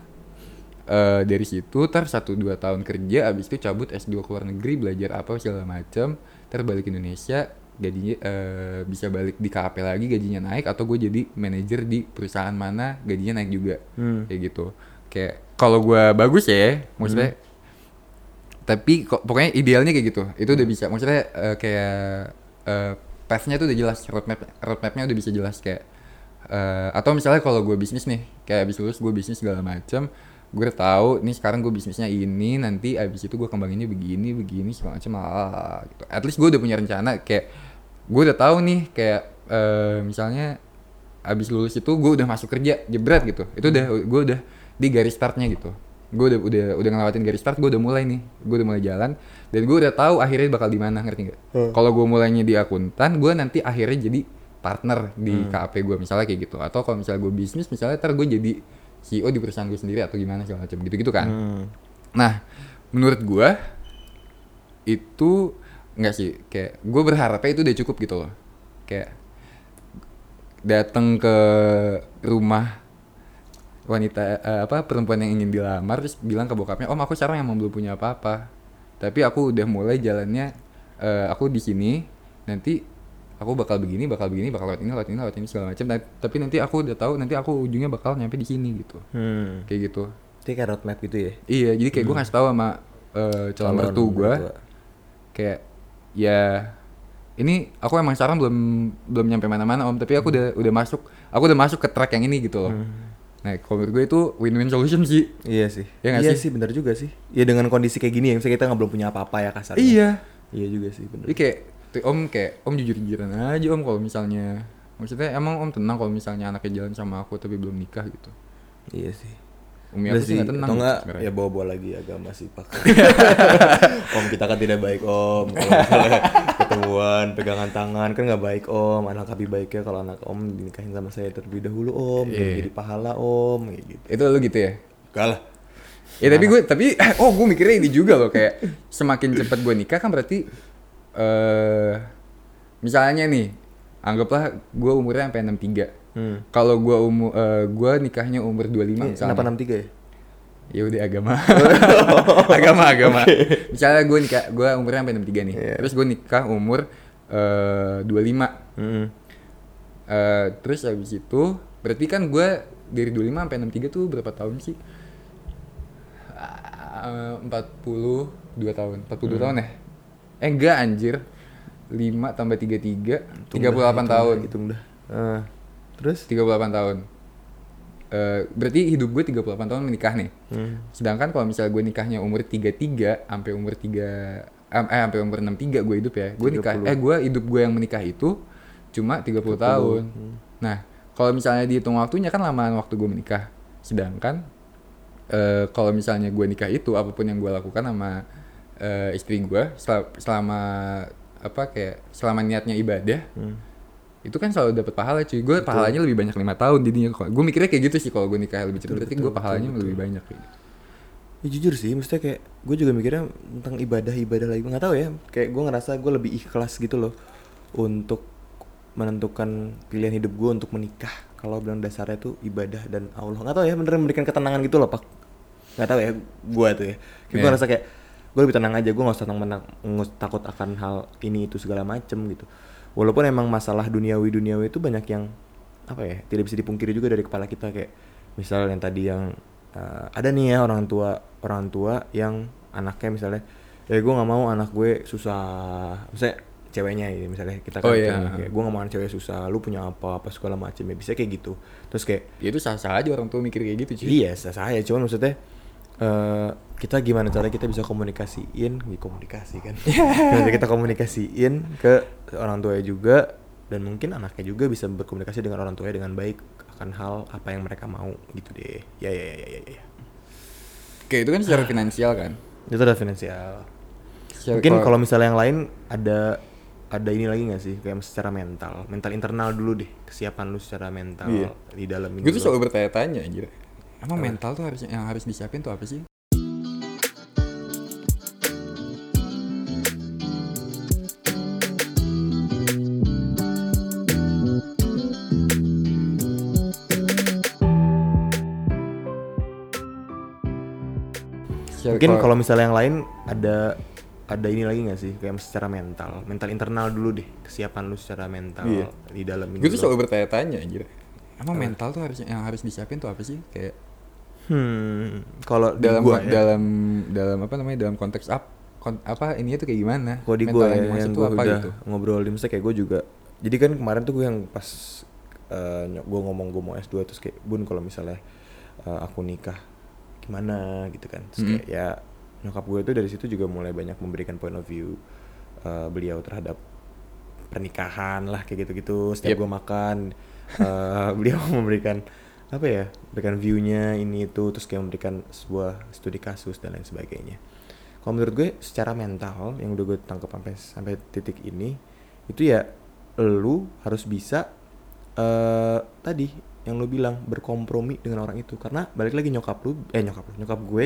eh, dari situ ter satu dua tahun kerja abis itu cabut S2 ke luar negeri belajar apa segala macam ter balik Indonesia gajinya eh, bisa balik di KAP lagi gajinya naik atau gue jadi manajer di perusahaan mana gajinya naik juga Hmm. kayak gitu. Kayak kalau gue bagus ya maksudnya tapi kok pokoknya idealnya kayak gitu. Itu udah bisa maksudnya eh, kayak eh, path-nya tuh udah jelas roadmap roadmapnya udah bisa jelas kayak eh, atau misalnya kalau gue bisnis nih kayak abis lulus gue bisnis segala macam gue tahu nih sekarang gue bisnisnya ini nanti abis itu gue kembanginnya begini begini segala macam lah gitu. At least gue udah punya rencana kayak gue udah tahu nih kayak eh, misalnya abis lulus itu gue udah masuk kerja jebret gitu. Itu udah gue udah di garis startnya gitu. Gue udah udah udah ngelewatin garis start gue udah mulai nih. Gue udah mulai jalan dan gue udah tahu akhirnya bakal di mana ngerti nggak kalau gue mulainya di akuntan gue nanti akhirnya jadi partner di KAP gue misalnya kayak gitu atau kalau misalnya gue bisnis misalnya ntar gue jadi CEO di perusahaan gue sendiri atau gimana segala macam gitu gitu kan Hmm. Nah, menurut gua itu nggak sih kayak gue berharapnya itu udah cukup gitu loh. Kayak datang ke rumah wanita eh, apa perempuan yang ingin dilamar terus bilang ke bokapnya, "Om, aku sekarang emang belum punya apa-apa. Tapi aku udah mulai jalannya eh, aku di sini nanti aku bakal begini, bakal begini, bakal lewat ini, lewat ini, lewat ini segala macam. Nah, Tapi nanti aku udah tahu nanti aku ujungnya bakal nyampe di sini gitu. Hmm. Kayak gitu. Itu kayak roadmap gitu ya. Iya, jadi kayak gue ngasih tahu sama eh, calon Calon mertu gue, mertua. kayak ya ini aku emang sekarang belum belum nyampe mana-mana om, tapi aku udah udah masuk, aku udah masuk ke track yang ini gitu loh. Nah, kalau menurut gue itu win-win solution sih. Iya sih. Nggak iya sih? sih? bener juga sih. Iya dengan kondisi kayak gini ya, misalnya kita nggak belum punya apa-apa ya kasarnya. Iya. Iya juga sih bener. Jadi kayak tuh, om kayak om jujur-jujuran aja om kalau misalnya maksudnya emang om tenang kalau misalnya anaknya jalan sama aku tapi belum nikah gitu. Iya sih. Umi aku sih tenang. Atau enggak ya bawa-bawa lagi agama sih pak. (laughs) om kita kan tidak baik om. Kalau ketemuan pegangan tangan kan nggak baik om. Anak lebih baiknya kalau anak om dinikahin sama saya terlebih dahulu om. Iya. Jadi pahala om kayak gitu. Itu lu gitu ya? Enggak lah. Ya tapi gue tapi (clears throat) oh gue mikirnya ini juga loh kayak semakin cepat gue nikah kan berarti eh misalnya nih anggaplah gue umurnya sampai 63. Hmm. Kalau gue umur eh, gue nikahnya umur 25 Ini misalnya. Kenapa 63 ya? Ya udah agama. (laughs) (laughs) agama agama. Misalnya gue nikah gue umurnya sampai 63 nih. Iya. Terus gue nikah umur eh 25. Hmm. Eh, terus habis itu berarti kan gue dari 25 sampai 63 tuh berapa tahun sih? Ah, 42 tahun. 42 tahun ya? Eh enggak anjir. 5 tambah 33 38 Hitung dah, tahun. Hitung dah. Ah. Terus? 38 tahun. Eh berarti hidup gue 38 tahun menikah nih. Hmm. Sedangkan kalau misalnya gue nikahnya umur 33 sampai umur 3 eh sampai umur 63 gue hidup ya. Gue nikah 30. eh gue hidup gue yang menikah itu cuma 30, tahun. Nah, kalau misalnya dihitung waktunya kan lamaan waktu gue menikah. Sedangkan eh kalau misalnya gue nikah itu apa pun yang gue lakukan sama eh, istri gue sel- selama apa kayak selama niatnya ibadah Hmm. Itu kan selalu dapat pahala cuy gue pahalanya lebih banyak lima tahun jadinya gue mikirnya kayak gitu sih kalau gue nikah lebih cepat berarti gue pahalanya lebih banyak kayak gitu. Ya jujur sih, maksudnya kayak gue juga mikirnya tentang ibadah ibadah lagi nggak tahu ya. Kayak gue ngerasa gue lebih ikhlas gitu loh untuk menentukan pilihan hidup gue untuk menikah. Kalau bilang dasarnya tuh ibadah dan Allah nggak tahu ya bener memberikan ketenangan gitu loh pak. Nggak tahu ya gue tuh ya. Kayak gue Iya. ngerasa kayak gue lebih tenang aja. Gue nggak usah tenang menang, takut akan hal ini itu segala macem gitu. Walaupun emang masalah duniawi duniawi itu banyak yang apa ya tidak bisa dipungkiri juga dari kepala kita. Kayak misal yang tadi yang uh, ada nih ya orang tua orang tua yang anaknya misalnya ya gue nggak mau anak gue susah. Misalnya ceweknya ya misalnya kita kan Oh, iya. kayak gue nggak mau anak cewek susah lu punya apa apa segala macem. Ya bisa kayak gitu. Terus kayak ya itu sah sah aja orang tua mikir kayak gitu cuy. Iya sah saya cuman maksudnya eh kita gimana cara kita bisa komunikasiin? Ya, komunikasi kan. Gimana kita komunikasiin ke orang tua juga dan mungkin anaknya juga bisa berkomunikasi dengan orang tuanya dengan baik akan hal apa yang mereka mau gitu deh. Ya ya ya ya ya, ya. kayak itu kan secara finansial kan? Itu udah finansial. Secara- mungkin kalau misalnya yang lain ada ada ini lagi nggak sih? Kayak secara mental. Mental internal dulu deh. Kesiapan lu secara mental Iya. di dalam ini gue tuh dulu. selalu bertanya-tanya anjir emang mental tuh harus yang harus disiapin tuh apa sih? Mungkin kalau misalnya yang lain ada ada ini lagi gak sih? Kayak secara mental. Mental internal dulu deh. Kesiapan lu secara mental Iya. di dalam ini gue tuh lu. selalu bertanya-tanya anjir. Emang mental tuh harus yang harus disiapin tuh apa sih? Kayak hmm kalau dalam gua ya, dalam dalam apa namanya dalam konteks up kon- apa ini tuh kayak gimana? Kalau di gue ya, yang gue apa udah gitu? ngobrol di misalnya kayak gue juga jadi kan kemarin tuh gue yang pas gue ngomong gue mau S2 terus kayak bun kalau misalnya eh, aku nikah gimana? Gitu kan. Terus Mhm. kayak ya nyokap gue tuh dari situ juga mulai banyak memberikan point of view eh, beliau terhadap pernikahan lah kayak gitu-gitu. Setiap Yep. gue makan eh, (laughs) beliau memberikan apa ya memberikan viewnya ini itu terus kayak memberikan sebuah studi kasus dan lain sebagainya kalau menurut gue secara mental yang udah gue tangkap sampai sampai titik ini itu ya lu harus bisa eh tadi yang lu bilang berkompromi dengan orang itu karena balik lagi nyokap lu eh nyokap lu nyokap gue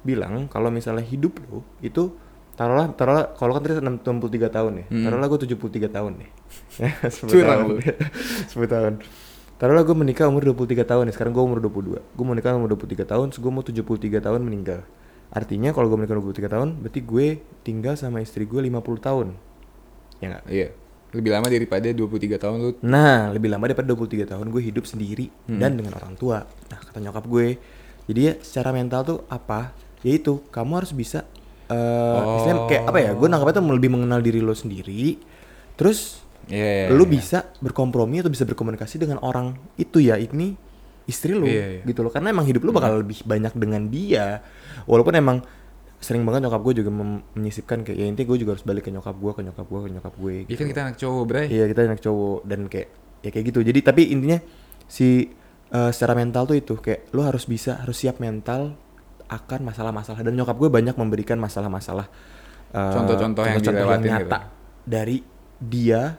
bilang kalau misalnya hidup lu itu taruhlah taruhlah kalau kan tadi 63 tahun ya Hmm. taruhlah gue 73 tahun nih (laughs) Ya, 10 Curang tahun. lu. (laughs) 10 tahun taruhlah gue menikah umur 23 tahun nih sekarang gue umur 22 gue mau nikah umur 23 tahun gue mau 73 tahun meninggal artinya kalau gue menikah 23 tahun berarti gue tinggal sama istri gue 50 tahun ya nggak iya lebih lama daripada 23 tahun lu Nah, lebih lama daripada 23 tahun gue hidup sendiri Hmm. dan dengan orang tua. Nah, kata nyokap gue, jadi ya secara mental tuh apa? Yaitu kamu harus bisa eh istilahnya kayak apa ya? Gue nangkapnya tuh lebih mengenal diri lo sendiri. Terus Iya, iya, lu iya. bisa berkompromi atau bisa berkomunikasi dengan orang itu ya ini istri lu Iya, iya. gitu loh. Karena emang hidup lu bakal lebih banyak dengan dia. Walaupun emang sering banget nyokap gue juga menyisipkan kayak ya intinya gue juga harus balik ke nyokap gue, ke nyokap gue, ke nyokap gue. Iya kan kita anak cowok bray Iya kita anak cowok dan kayak ya kayak gitu. Jadi tapi intinya si eh, secara mental tuh itu kayak lu harus bisa harus siap mental akan masalah-masalah dan nyokap gue banyak memberikan masalah-masalah eh, Contoh-contoh yang contoh-contoh dilewatin gitu. nyata dari dia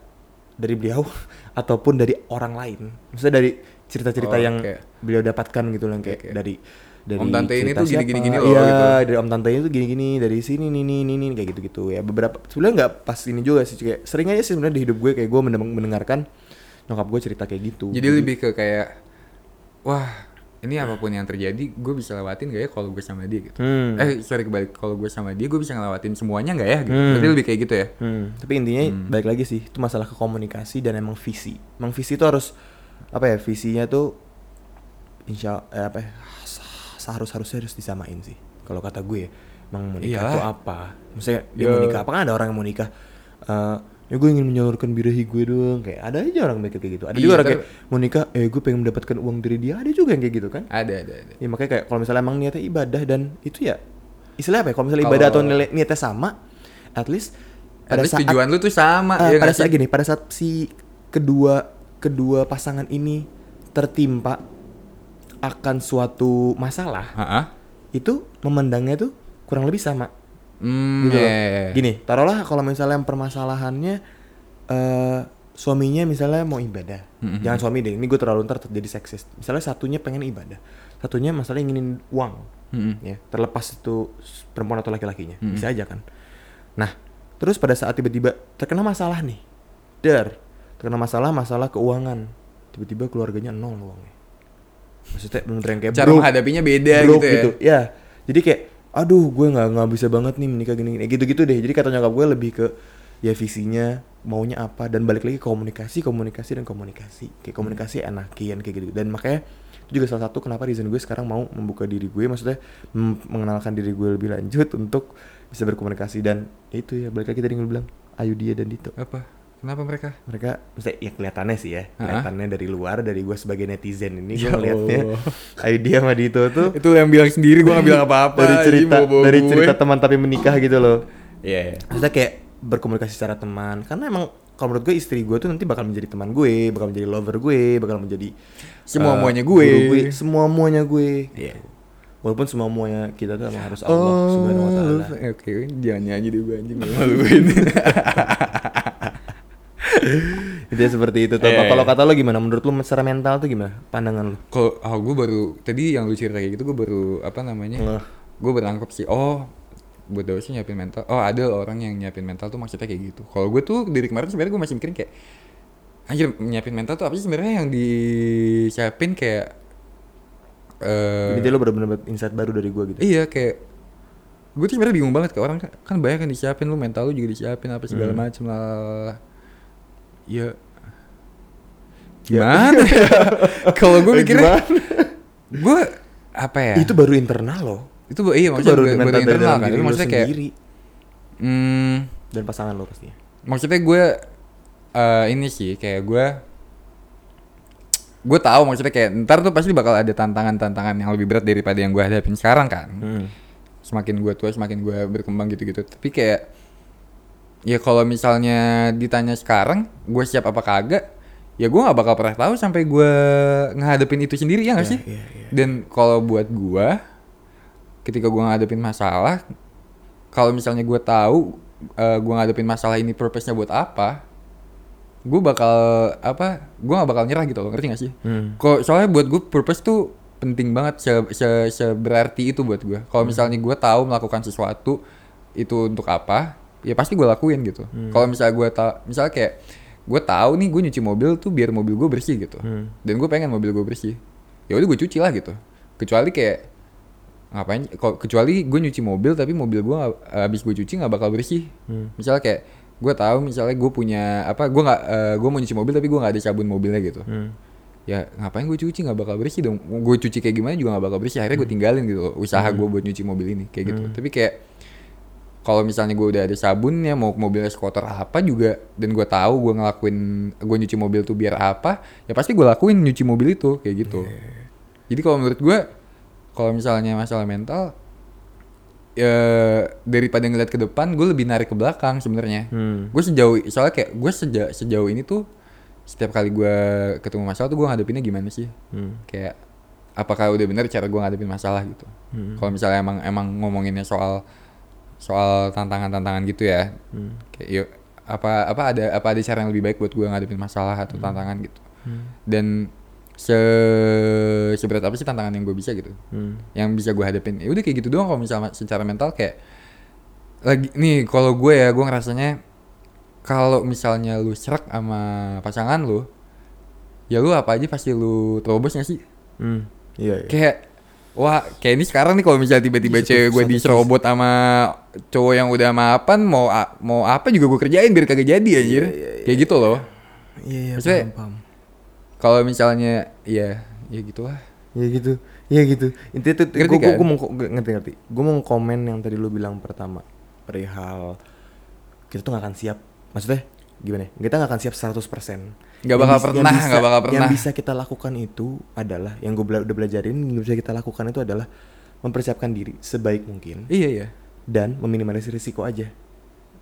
dari beliau (laughs) ataupun dari orang lain. Maksudnya dari cerita-cerita Oh, yang kayak- beliau dapatkan gitu loh kayak Oke. dari dari Om tante ini tuh gini, gini, loh, Iya, gitu. dari om tante ini tuh gini-gini, dari sini nih nih nih kayak gitu-gitu ya. Beberapa sebenarnya nggak pas ini juga sih kayak sering aja sih sebenarnya di hidup gue kayak gue mendeng- mendengarkan nyokap gue cerita kayak gitu. jadi lebih ke kayak wah ini apa pun yang terjadi gue bisa lewatin gak ya kalau gue sama dia gitu Hmm. eh sorry kebalik kalau gue sama dia gue bisa ngelewatin semuanya nggak ya gitu Hmm. Berarti lebih kayak gitu ya Hmm, tapi intinya balik lagi sih itu masalah ke komunikasi dan emang visi. Emang visi itu harus apa ya visinya tuh insya eh, apa ya, seharus harusnya harus disamain sih. Kalau kata gue, emang mau nikah Iyalah. tuh apa? Maksudnya dia Ya. mau nikah apa kan ada orang yang mau nikah? eh ya gue ingin menyalurkan birahi gue doang kayak ada aja orang mikir kayak gitu ada Iya, juga orang kayak mau nikah eh gue pengen mendapatkan uang dari dia ada juga yang kayak gitu kan ada ada ada ya makanya kayak kalau misalnya emang niatnya ibadah dan itu ya istilahnya apa ya kalau misalnya Kalau- ibadah atau nilai niatnya sama at least At least tujuan lu tuh sama Ah, ya pada saat sih? gini, pada saat si kedua kedua pasangan ini tertimpa akan suatu masalah, Ha-ha. itu memandangnya tuh kurang lebih sama. Hmm, Gitu loh. iya, iya, iya. Gini, taruhlah kalau misalnya permasalahannya eh suaminya misalnya mau ibadah, Mhm. jangan suami deh, ini gue terlalu ntar jadi seksis. Misalnya satunya pengen ibadah, satunya masalah inginin uang, Mm-mm. ya terlepas itu perempuan atau laki-lakinya Mm-mm. bisa aja kan nah terus pada saat tiba-tiba terkena masalah nih der terkena masalah masalah keuangan tiba-tiba keluarganya nol uangnya maksudnya bener yang kayak cara menghadapinya beda broke gitu ya ya jadi kayak aduh gue nggak nggak bisa banget nih menikah gini gini. Gitu-gitu deh. Jadi kata nyokap gue lebih ke ya visinya maunya apa dan balik lagi komunikasi komunikasi dan komunikasi. Kayak komunikasi enakin kayak gitu dan makanya itu juga salah satu kenapa reason gue sekarang mau membuka diri gue maksudnya mengenalkan diri gue lebih lanjut untuk bisa berkomunikasi. Dan ya itu ya balik lagi tadi gue bilang Ayu dia dan Dito. Apa kenapa mereka mereka maksudnya ya kelihatannya sih ya kelihatannya dari luar dari gue sebagai netizen ini gue Ya ngeliatnya (laughs) dia sama Dito tuh itu yang bilang sendiri gue gak bilang apa-apa dari cerita bawa-bawa dari gue. cerita teman tapi menikah gitu loh Iya, iya. maksudnya kayak berkomunikasi secara teman karena emang kalau menurut gue istri gue tuh nanti bakal menjadi teman gue bakal menjadi lover gue bakal menjadi Semua-muanya eh, gue. guru semua muanya gue Iya. walaupun semua muanya kita tuh emang harus Allah subhanahu wa taala Oh, oke, jangan nyanyi gue anjing gue maluin. (laughs) (laughs) Jadi seperti itu tuh. Iya, Kalau kata lo gimana? Menurut lo secara mental tuh gimana? Pandangan lo? Kalau oh, gue baru tadi yang lu cerita kayak gitu gue baru apa namanya? Ngeh. Gue berangkap sih. Oh, buat Dewa sih nyiapin mental. Oh, ada orang yang nyiapin mental tuh maksudnya kayak gitu. Kalau gue tuh dari kemarin sebenarnya gue masih mikirin kayak anjir nyiapin mental tuh apa sih sebenarnya yang disiapin kayak eh Jadi lo bener-bener insight baru dari gue gitu. iya kayak gue tuh sebenarnya bingung banget ke orang kan, kan banyak yang disiapin lu mental lu juga disiapin apa segala Hmm. macem lah ya Ya. gimana ya? (laughs) kalau gue Eh, mikirnya gue apa ya Itu baru internal loh. itu iya Itu maksudnya baru baru, baru internal kan lu maksudnya kayak sendiri hmm, dan pasangan lo pastinya. maksudnya gue eh ini sih kayak gue gue tahu maksudnya kayak ntar tuh pasti bakal ada tantangan-tantangan yang lebih berat daripada yang gue hadapin sekarang kan Hmm. semakin gue tua semakin gue berkembang gitu-gitu tapi kayak ya kalau misalnya ditanya sekarang gue siap apa kagak ya gue nggak bakal pernah tahu sampai gue ngehadapin itu sendiri ya nggak Iya, sih iya, iya. dan kalau buat gue ketika gue ngadepin masalah kalau misalnya gue tahu eh, gue ngadepin masalah ini purpose-nya buat apa gue bakal apa gue nggak bakal nyerah gitu loh ngerti gak sih Hmm. Kok soalnya buat gue purpose tuh penting banget se, se, seberarti itu buat gue. Kalau misalnya gue tahu melakukan sesuatu itu untuk apa, ya pasti gue lakuin gitu. Kalau misalnya gue tahu, misalnya kayak gue tahu nih gue nyuci mobil tuh biar mobil gue bersih gitu. Dan gue pengen mobil gue bersih. Ya udah gue cuci lah gitu. Kecuali kayak ngapain? Kalau kecuali gue nyuci mobil tapi mobil gue habis gue cuci nggak bakal bersih. Misalnya kayak gue tahu misalnya gue punya apa gue nggak gue mau nyuci mobil tapi gue nggak ada sabun mobilnya gitu Hmm. ya ngapain gue cuci nggak bakal bersih dong gue cuci kayak gimana juga nggak bakal bersih akhirnya gue tinggalin gitu loh, usaha gue buat nyuci mobil ini kayak gitu tapi kayak kalau misalnya gue udah ada sabunnya mau mobilnya sekotor apa juga dan gue tahu gue ngelakuin gue nyuci mobil tuh biar apa ya pasti gue lakuin nyuci mobil itu kayak gitu jadi kalau menurut gue kalau misalnya masalah mental ya daripada ngeliat ke depan gue lebih narik ke belakang sebenarnya Hmm. gue sejauh soalnya kayak gue sejauh sejauh ini tuh setiap kali gue ketemu masalah tuh gue ngadepinnya gimana sih Hmm. kayak apakah udah bener cara gue ngadepin masalah gitu Hmm. kalau misalnya emang emang ngomonginnya soal soal tantangan-tantangan gitu ya Hmm. kayak yuk apa apa ada apa ada cara yang lebih baik buat gue ngadepin masalah atau tantangan gitu Hmm. dan se seberat apa sih tantangan yang gue bisa gitu Hmm. yang bisa gue hadapin ya udah kayak gitu doang kalau misalnya secara mental kayak lagi nih kalau gue ya gue ngerasanya kalau misalnya lu serak sama pasangan lu ya lu apa aja pasti lu terobos gak sih Hmm. Iya, iya. kayak wah kayak ini sekarang nih kalau misalnya tiba-tiba cewek gue diserobot sama cowok yang udah mapan mau a- mau apa juga gue kerjain biar kagak jadi anjir kayak gitu loh Iya, iya, Maksudnya- paham, paham. kalau misalnya ya ya gitulah Ya gitu, iya gitu. Intinya tuh, gue kan? gue mau ngerti ngerti. Gue mau komen yang tadi lu bilang pertama perihal kita tuh gak akan siap. Maksudnya gimana? ya? Kita gak akan siap 100% Nggak Yang bakal yang pernah, nggak bakal Yang pernah. bisa kita lakukan itu adalah yang gue udah belajarin yang bisa kita lakukan itu adalah mempersiapkan diri sebaik mungkin iya iya dan meminimalisir risiko aja.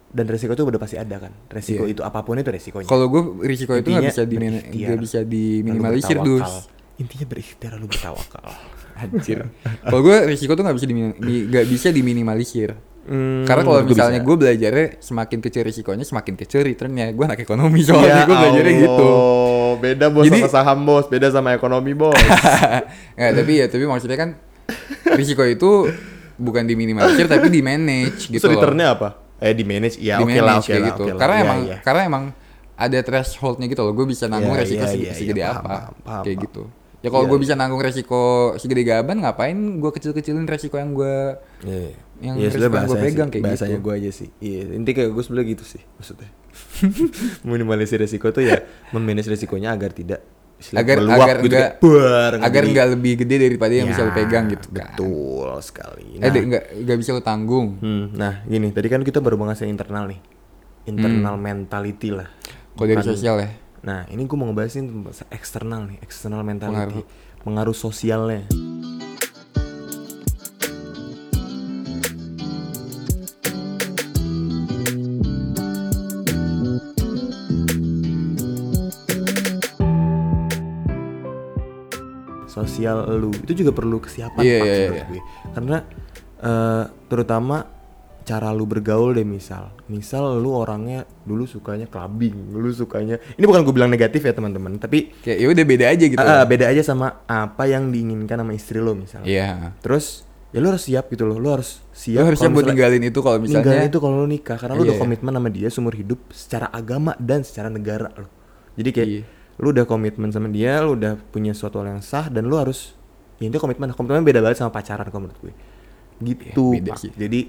Dan risiko itu udah pasti ada kan. Risiko Iya. itu apa pun itu resikonya. kalau gue risiko itu nggak bisa di nggak bisa diminimalisir dus Intinya berikhtiar lalu bertawakal. (laughs) Anjir. kalau gue risiko tuh nggak bisa dimin- di- nggak bisa diminimalisir. Hmm, Karena kalau misalnya gue belajarnya semakin kecil risikonya semakin kecil returnnya. Gue anak ekonomi soalnya gue belajarnya gitu. Ya Beda bos Jadi- sama saham bos, beda sama ekonomi bos. (laughs) Nggak, tapi ya tapi maksudnya kan risiko itu bukan diminimalisir tapi di manage gitu loh. returnnya apa? Eh di manage, ya di oke lah, manage oke kayak lah, gitu. oke lah. Karena Iya, emang iya. karena emang ada thresholdnya gitu loh. Gue bisa nanggung Iya, resiko iya, seg- iya, segede iya, apa. paham, paham, kayak paham. gitu. Ya kalau Iya, gue iya. bisa nanggung resiko segede gaban, ngapain gue kecil-kecilin resiko yang gue Iya. Yang Iya, resiko sebenarnya yang gue pegang sih, kayak bahasanya gitu. gue aja sih. Iya, inti kayak gue sebenarnya gitu sih maksudnya. (laughs) Minimalisir resiko tuh ya memanage resikonya agar tidak Agar- meluap agar gitu enggak- kayak, buar, Agar jadi- nggak lebih gede daripada yang bisa Ya, lu pegang gitu kan. Betul sekali. Eh, deh, nggak nggak bisa lu tanggung. Hmm, nah gini, tadi kan kita baru bahas yang internal nih. Internal mentality lah. Kalau dari sosial ya. Nah, ini gue mau ngebahasin eksternal nih, external mentality. Pengaruh. Pengaruh sosialnya. Sosial lu itu juga perlu kesiapan Iya, Pak, iya, menurut iya. gue. Karena eh, terutama cara lu bergaul deh misal misal lu orangnya dulu sukanya clubbing lu sukanya ini bukan gue bilang negatif ya teman-teman tapi Kayak ya udah beda aja gitu. ah, beda aja sama apa yang diinginkan sama istri lo misalnya Iya. terus ya lu harus siap gitu loh lu harus siap Lu harusnya kalau buat ninggalin itu kalau misalnya ninggalin itu kalau lu nikah karena lu Iya, udah iya. komitmen sama dia seumur hidup secara agama dan secara negara lo jadi kayak Iya. Lu udah komitmen sama dia lu udah punya suatu hal yang sah dan lu harus ya itu komitmen. Komitmen beda banget sama pacaran kalau menurut gue. Gitu Iya, beda sih. jadi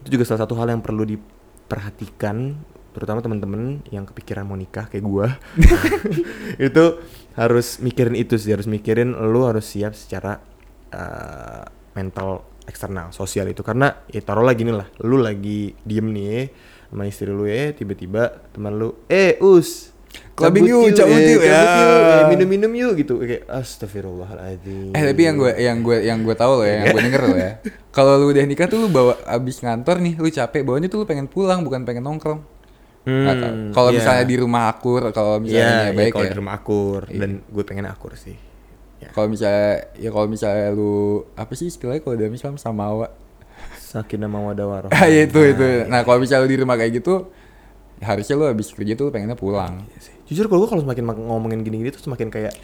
itu juga salah satu hal yang perlu diperhatikan terutama teman-teman yang kepikiran mau nikah kayak gua. (laughs) Itu harus mikirin itu sih harus mikirin lu harus siap secara uh, mental eksternal sosial itu. Karena ya taruhlah gini lah lu lagi diem nih sama istri lu ya tiba-tiba teman lu eh us Clubbing yuk, cabut eh, yuk, ya." eh, minum-minum yuk gitu kayak astagfirullahaladzim Eh tapi yang gue yang gue yang gue tahu loh ya, yang gue denger loh ya. (laughs) Kalau lu udah nikah tuh lu bawa abis ngantor nih, lu capek, bawanya tuh lu pengen pulang bukan pengen nongkrong. Hmm, Kalau iya. misalnya di rumah akur, kalau misalnya Iya, ya iya, baik kalau ya. di rumah akur Iya. dan gue pengen akur sih. Ya. Kalau misalnya ya kalau misalnya lu apa sih istilahnya kalau dalam Islam samawa. Sakinah mawaddah warahmah. (laughs) Ah itu itu. Nah, kalau misalnya lu di rumah kayak gitu ya harusnya lu habis kerja tuh lu pengennya pulang. Iya sih. Jujur kalau gue kalau semakin mak- ngomongin gini-gini tuh semakin kayak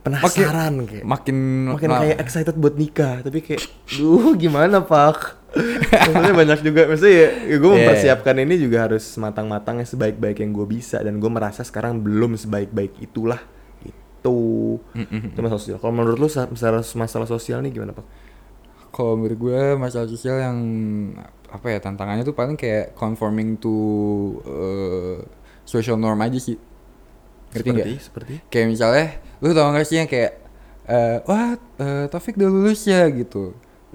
penasaran kayak. Makin Makin nah, kayak excited buat nikah, tapi kayak, duh gimana pak? (laughs) maksudnya banyak juga, maksudnya ya, ya gue Iya. mempersiapkan ini juga harus matang-matangnya sebaik-baik yang gue bisa dan gue merasa sekarang belum sebaik-baik itulah itu. Itu masalah sosial. Kalau menurut lu sa- masalah masalah sosial nih gimana pak? Kalau menurut gue masalah sosial yang apa ya tantangannya tuh paling kayak conforming to uh, social norm aja sih. Ngerti nggak? Seperti, seperti. Kayak misalnya, lu tau gak sih yang kayak, eh wah eh, Taufik udah lulus ya gitu.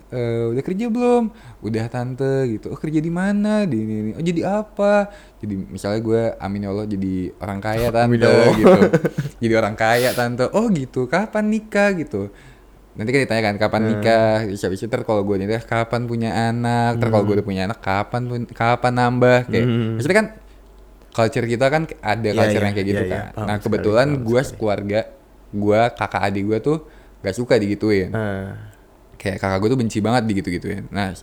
Eh, udah kerja belum? Udah tante gitu. Oh kerja di mana? Di ini, ini. Oh jadi apa? Jadi misalnya gue, amin ya Allah jadi orang kaya (laughs) tante ya Allah. gitu. (laughs) jadi orang kaya tante. Oh gitu. Kapan nikah gitu? Nanti kan ditanya kan kapan nikah? Bisa bisa ter kalau gue nikah kapan punya anak? Ter kalau gue udah punya anak kapan pun kapan nambah? Kayak Hmm. maksudnya kan culture kita kan ada Iya, culture iya, yang kayak gitu iya, iya. kan. Paham nah kebetulan gue sekali. sekeluarga, gue kakak adik gue tuh gak suka digituin. Ah. Kayak kakak gue tuh benci banget digitu-gituin. Nah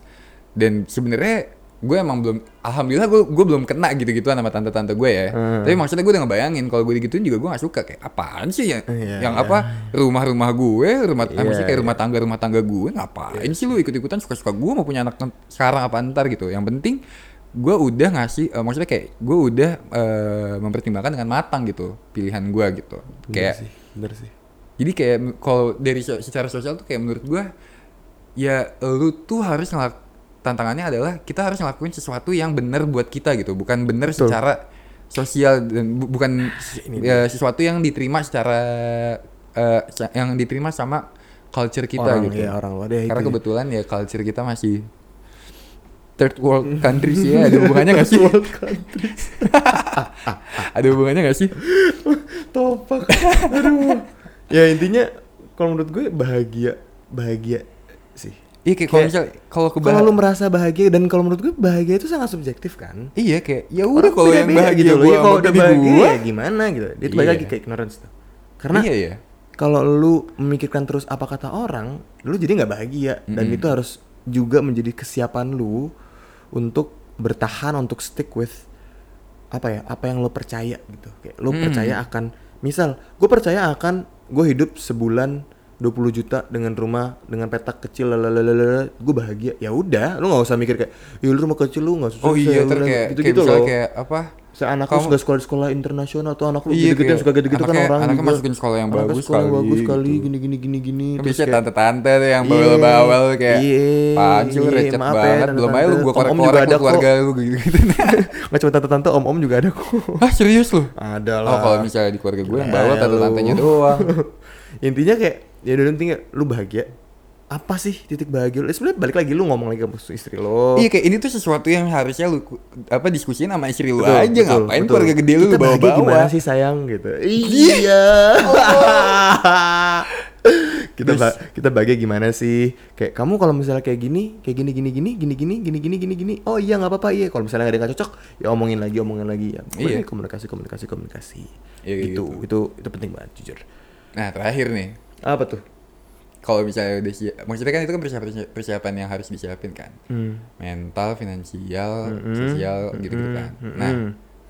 dan sebenarnya gue emang belum, alhamdulillah gue gue belum kena gitu-gituan sama tante-tante gue ya. Hmm. Tapi maksudnya gue udah ngebayangin kalau gue digituin juga gue gak suka kayak apaan sih ya? Iya, yang iya. apa rumah-rumah gue, rumah Iya, maksudnya kayak iya. rumah tangga rumah tangga gue ngapain sih lu ikut-ikutan suka-suka gue mau punya anak sekarang apa ntar gitu. Yang penting gue udah ngasih eh, maksudnya kayak gue udah eh, mempertimbangkan dengan matang gitu pilihan gue gitu. Bener kayak sih, bener sih. jadi kayak kalau dari so- secara sosial tuh kayak menurut gue ya lu tuh harus ngelak tantangannya adalah kita harus ngelakuin sesuatu yang benar buat kita gitu bukan benar secara sosial dan bu- bukan Ini ya, sesuatu yang diterima secara sa- yang diterima sama culture kita orang, gitu. ya, orang luar. Ya, karena kebetulan ya culture kita masih third world (laughs) countries ya ada hubungannya gak sih? (laughs) ada hubungannya gak sih? topak aduh ya intinya kalau menurut gue bahagia bahagia sih Iya kayak kalau Kayak- misal kalau kalau lu merasa bahagia dan kalau menurut gue bahagia itu sangat subjektif kan Iya kayak ya udah kalau yang bahagia gitu loh. Ya, kalau udah bahagia gua, ya gimana gitu itu Iya. lagi ke ignorance tuh karena iya ya. kalau lu memikirkan terus apa kata orang lu jadi nggak bahagia dan Mm-mm. itu harus juga menjadi kesiapan lu untuk bertahan untuk stick with apa ya apa yang lu percaya gitu kayak lu Mm. percaya akan misal gue percaya akan gue hidup sebulan 20 juta dengan rumah dengan petak kecil lalalala gue bahagia ya udah lu nggak usah mikir kayak ya lu rumah kecil lu nggak susah Oh iya ter kayak gitu gitu loh kayak apa? anak lu suka sekolah sekolah internasional atau anak lu Iya, kayak suka gitu-gitu kan anaknya- orang anaknya masukin sekolah yang bagus sekolah yang bagus kali gitu. gini gini gini gini Kan terus kayak- tante-tante tuh yang Iya, bawel-bawel kayak iya, lu iya, recet ya, banget belum aja lu juga korek-korek ada lu keluarga lu gitu-gitu. (laughs) nggak cuma tante-tante om-om juga ada kok Hah serius lu? ada Oh lah kalau misalnya di keluarga gue yang Ya, bawel lu. tante-tantenya doang. (laughs) intinya kayak ya udah intinya lu bahagia. Apa sih titik bahagia lu? Eh, sebenarnya balik lagi lu ngomong lagi sama istri lo. Iya kayak ini tuh sesuatu yang harusnya lu apa diskusiin sama istri lu Betul, aja. betul, ngapain betul. keluarga gede lu Kita bahagia bawa-bawa. gimana sih sayang gitu. Iya. (laughs) Kita ba- kita bahagia gimana sih? Kayak kamu kalau misalnya kayak gini kayak gini gini gini gini gini gini gini gini gini. Oh iya nggak apa-apa. Iya kalau misalnya nggak ada yang cocok ya omongin lagi omongin lagi. Ya Iya. Komunikasi komunikasi komunikasi. Iya, kayak itu gitu. itu itu penting banget jujur. Nah terakhir nih apa tuh kalau misalnya udah siap, maksudnya kan itu kan persiapan persiapan yang harus disiapin kan, hmm. mental, finansial, Mm-mm. sosial gitu gitu kan. Mm-mm. Nah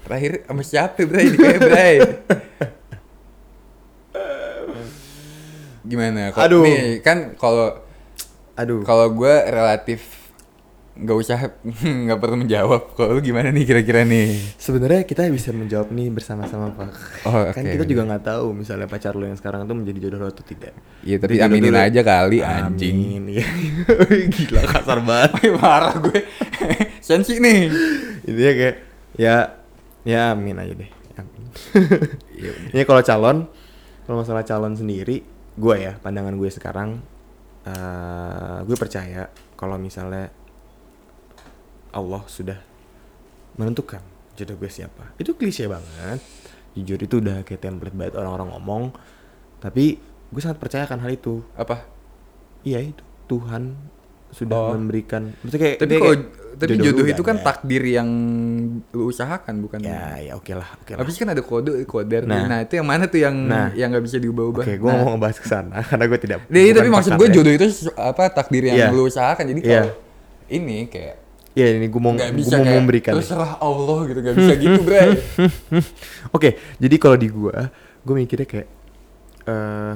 terakhir sama siapa Bray? Kayak Bray. (laughs) Gimana? Kalo- Aduh. Nih kan kalau aduh kalau gue relatif nggak usah (laughs) nggak perlu menjawab. Kalau lu gimana nih kira-kira nih? Sebenarnya kita bisa menjawab nih bersama-sama pak. Oh, kan oke. kita juga nggak tahu misalnya pacar lo yang sekarang tuh menjadi jodoh lo atau tidak. Iya tapi Itu jodoh aminin dulu. aja kali anjing. Amin. Iya. (laughs) Gila kasar banget. Marah gue. (laughs) Sensi nih. Intinya kayak ya ya amin aja deh. Amin. Iya, Ini kalau calon, kalau masalah calon sendiri, gue ya pandangan gue sekarang, eh gue percaya kalau misalnya Allah sudah menentukan jodoh gue siapa. Itu klise banget. Jujur itu udah kayak template banget orang-orang ngomong. Tapi gue sangat percaya akan hal itu. Apa? Iya itu Tuhan sudah Oh. memberikan. Maksudnya kayak Tapi kalau kayak, tapi jodoh itu kan ada. takdir yang lu usahakan bukan? Ya ya oke lah oke lah. Habis kan ada kode koder. Nah. Nah, itu yang mana tuh yang Nah. yang nggak bisa diubah-ubah? Oke, gue nah. mau ngebahas ke sana (laughs) karena gue tidak. Iya, bukan tapi maksud gue ya. jodoh itu apa takdir yang Iya. lu usahakan. Jadi Iya. kalau ini kayak Iya, ini gue mau gue bisa mau kayak memberikan. terserah Allah gitu nggak bisa gitu, Bray. (laughs) Oke, jadi kalau di gue, gue mikirnya kayak eh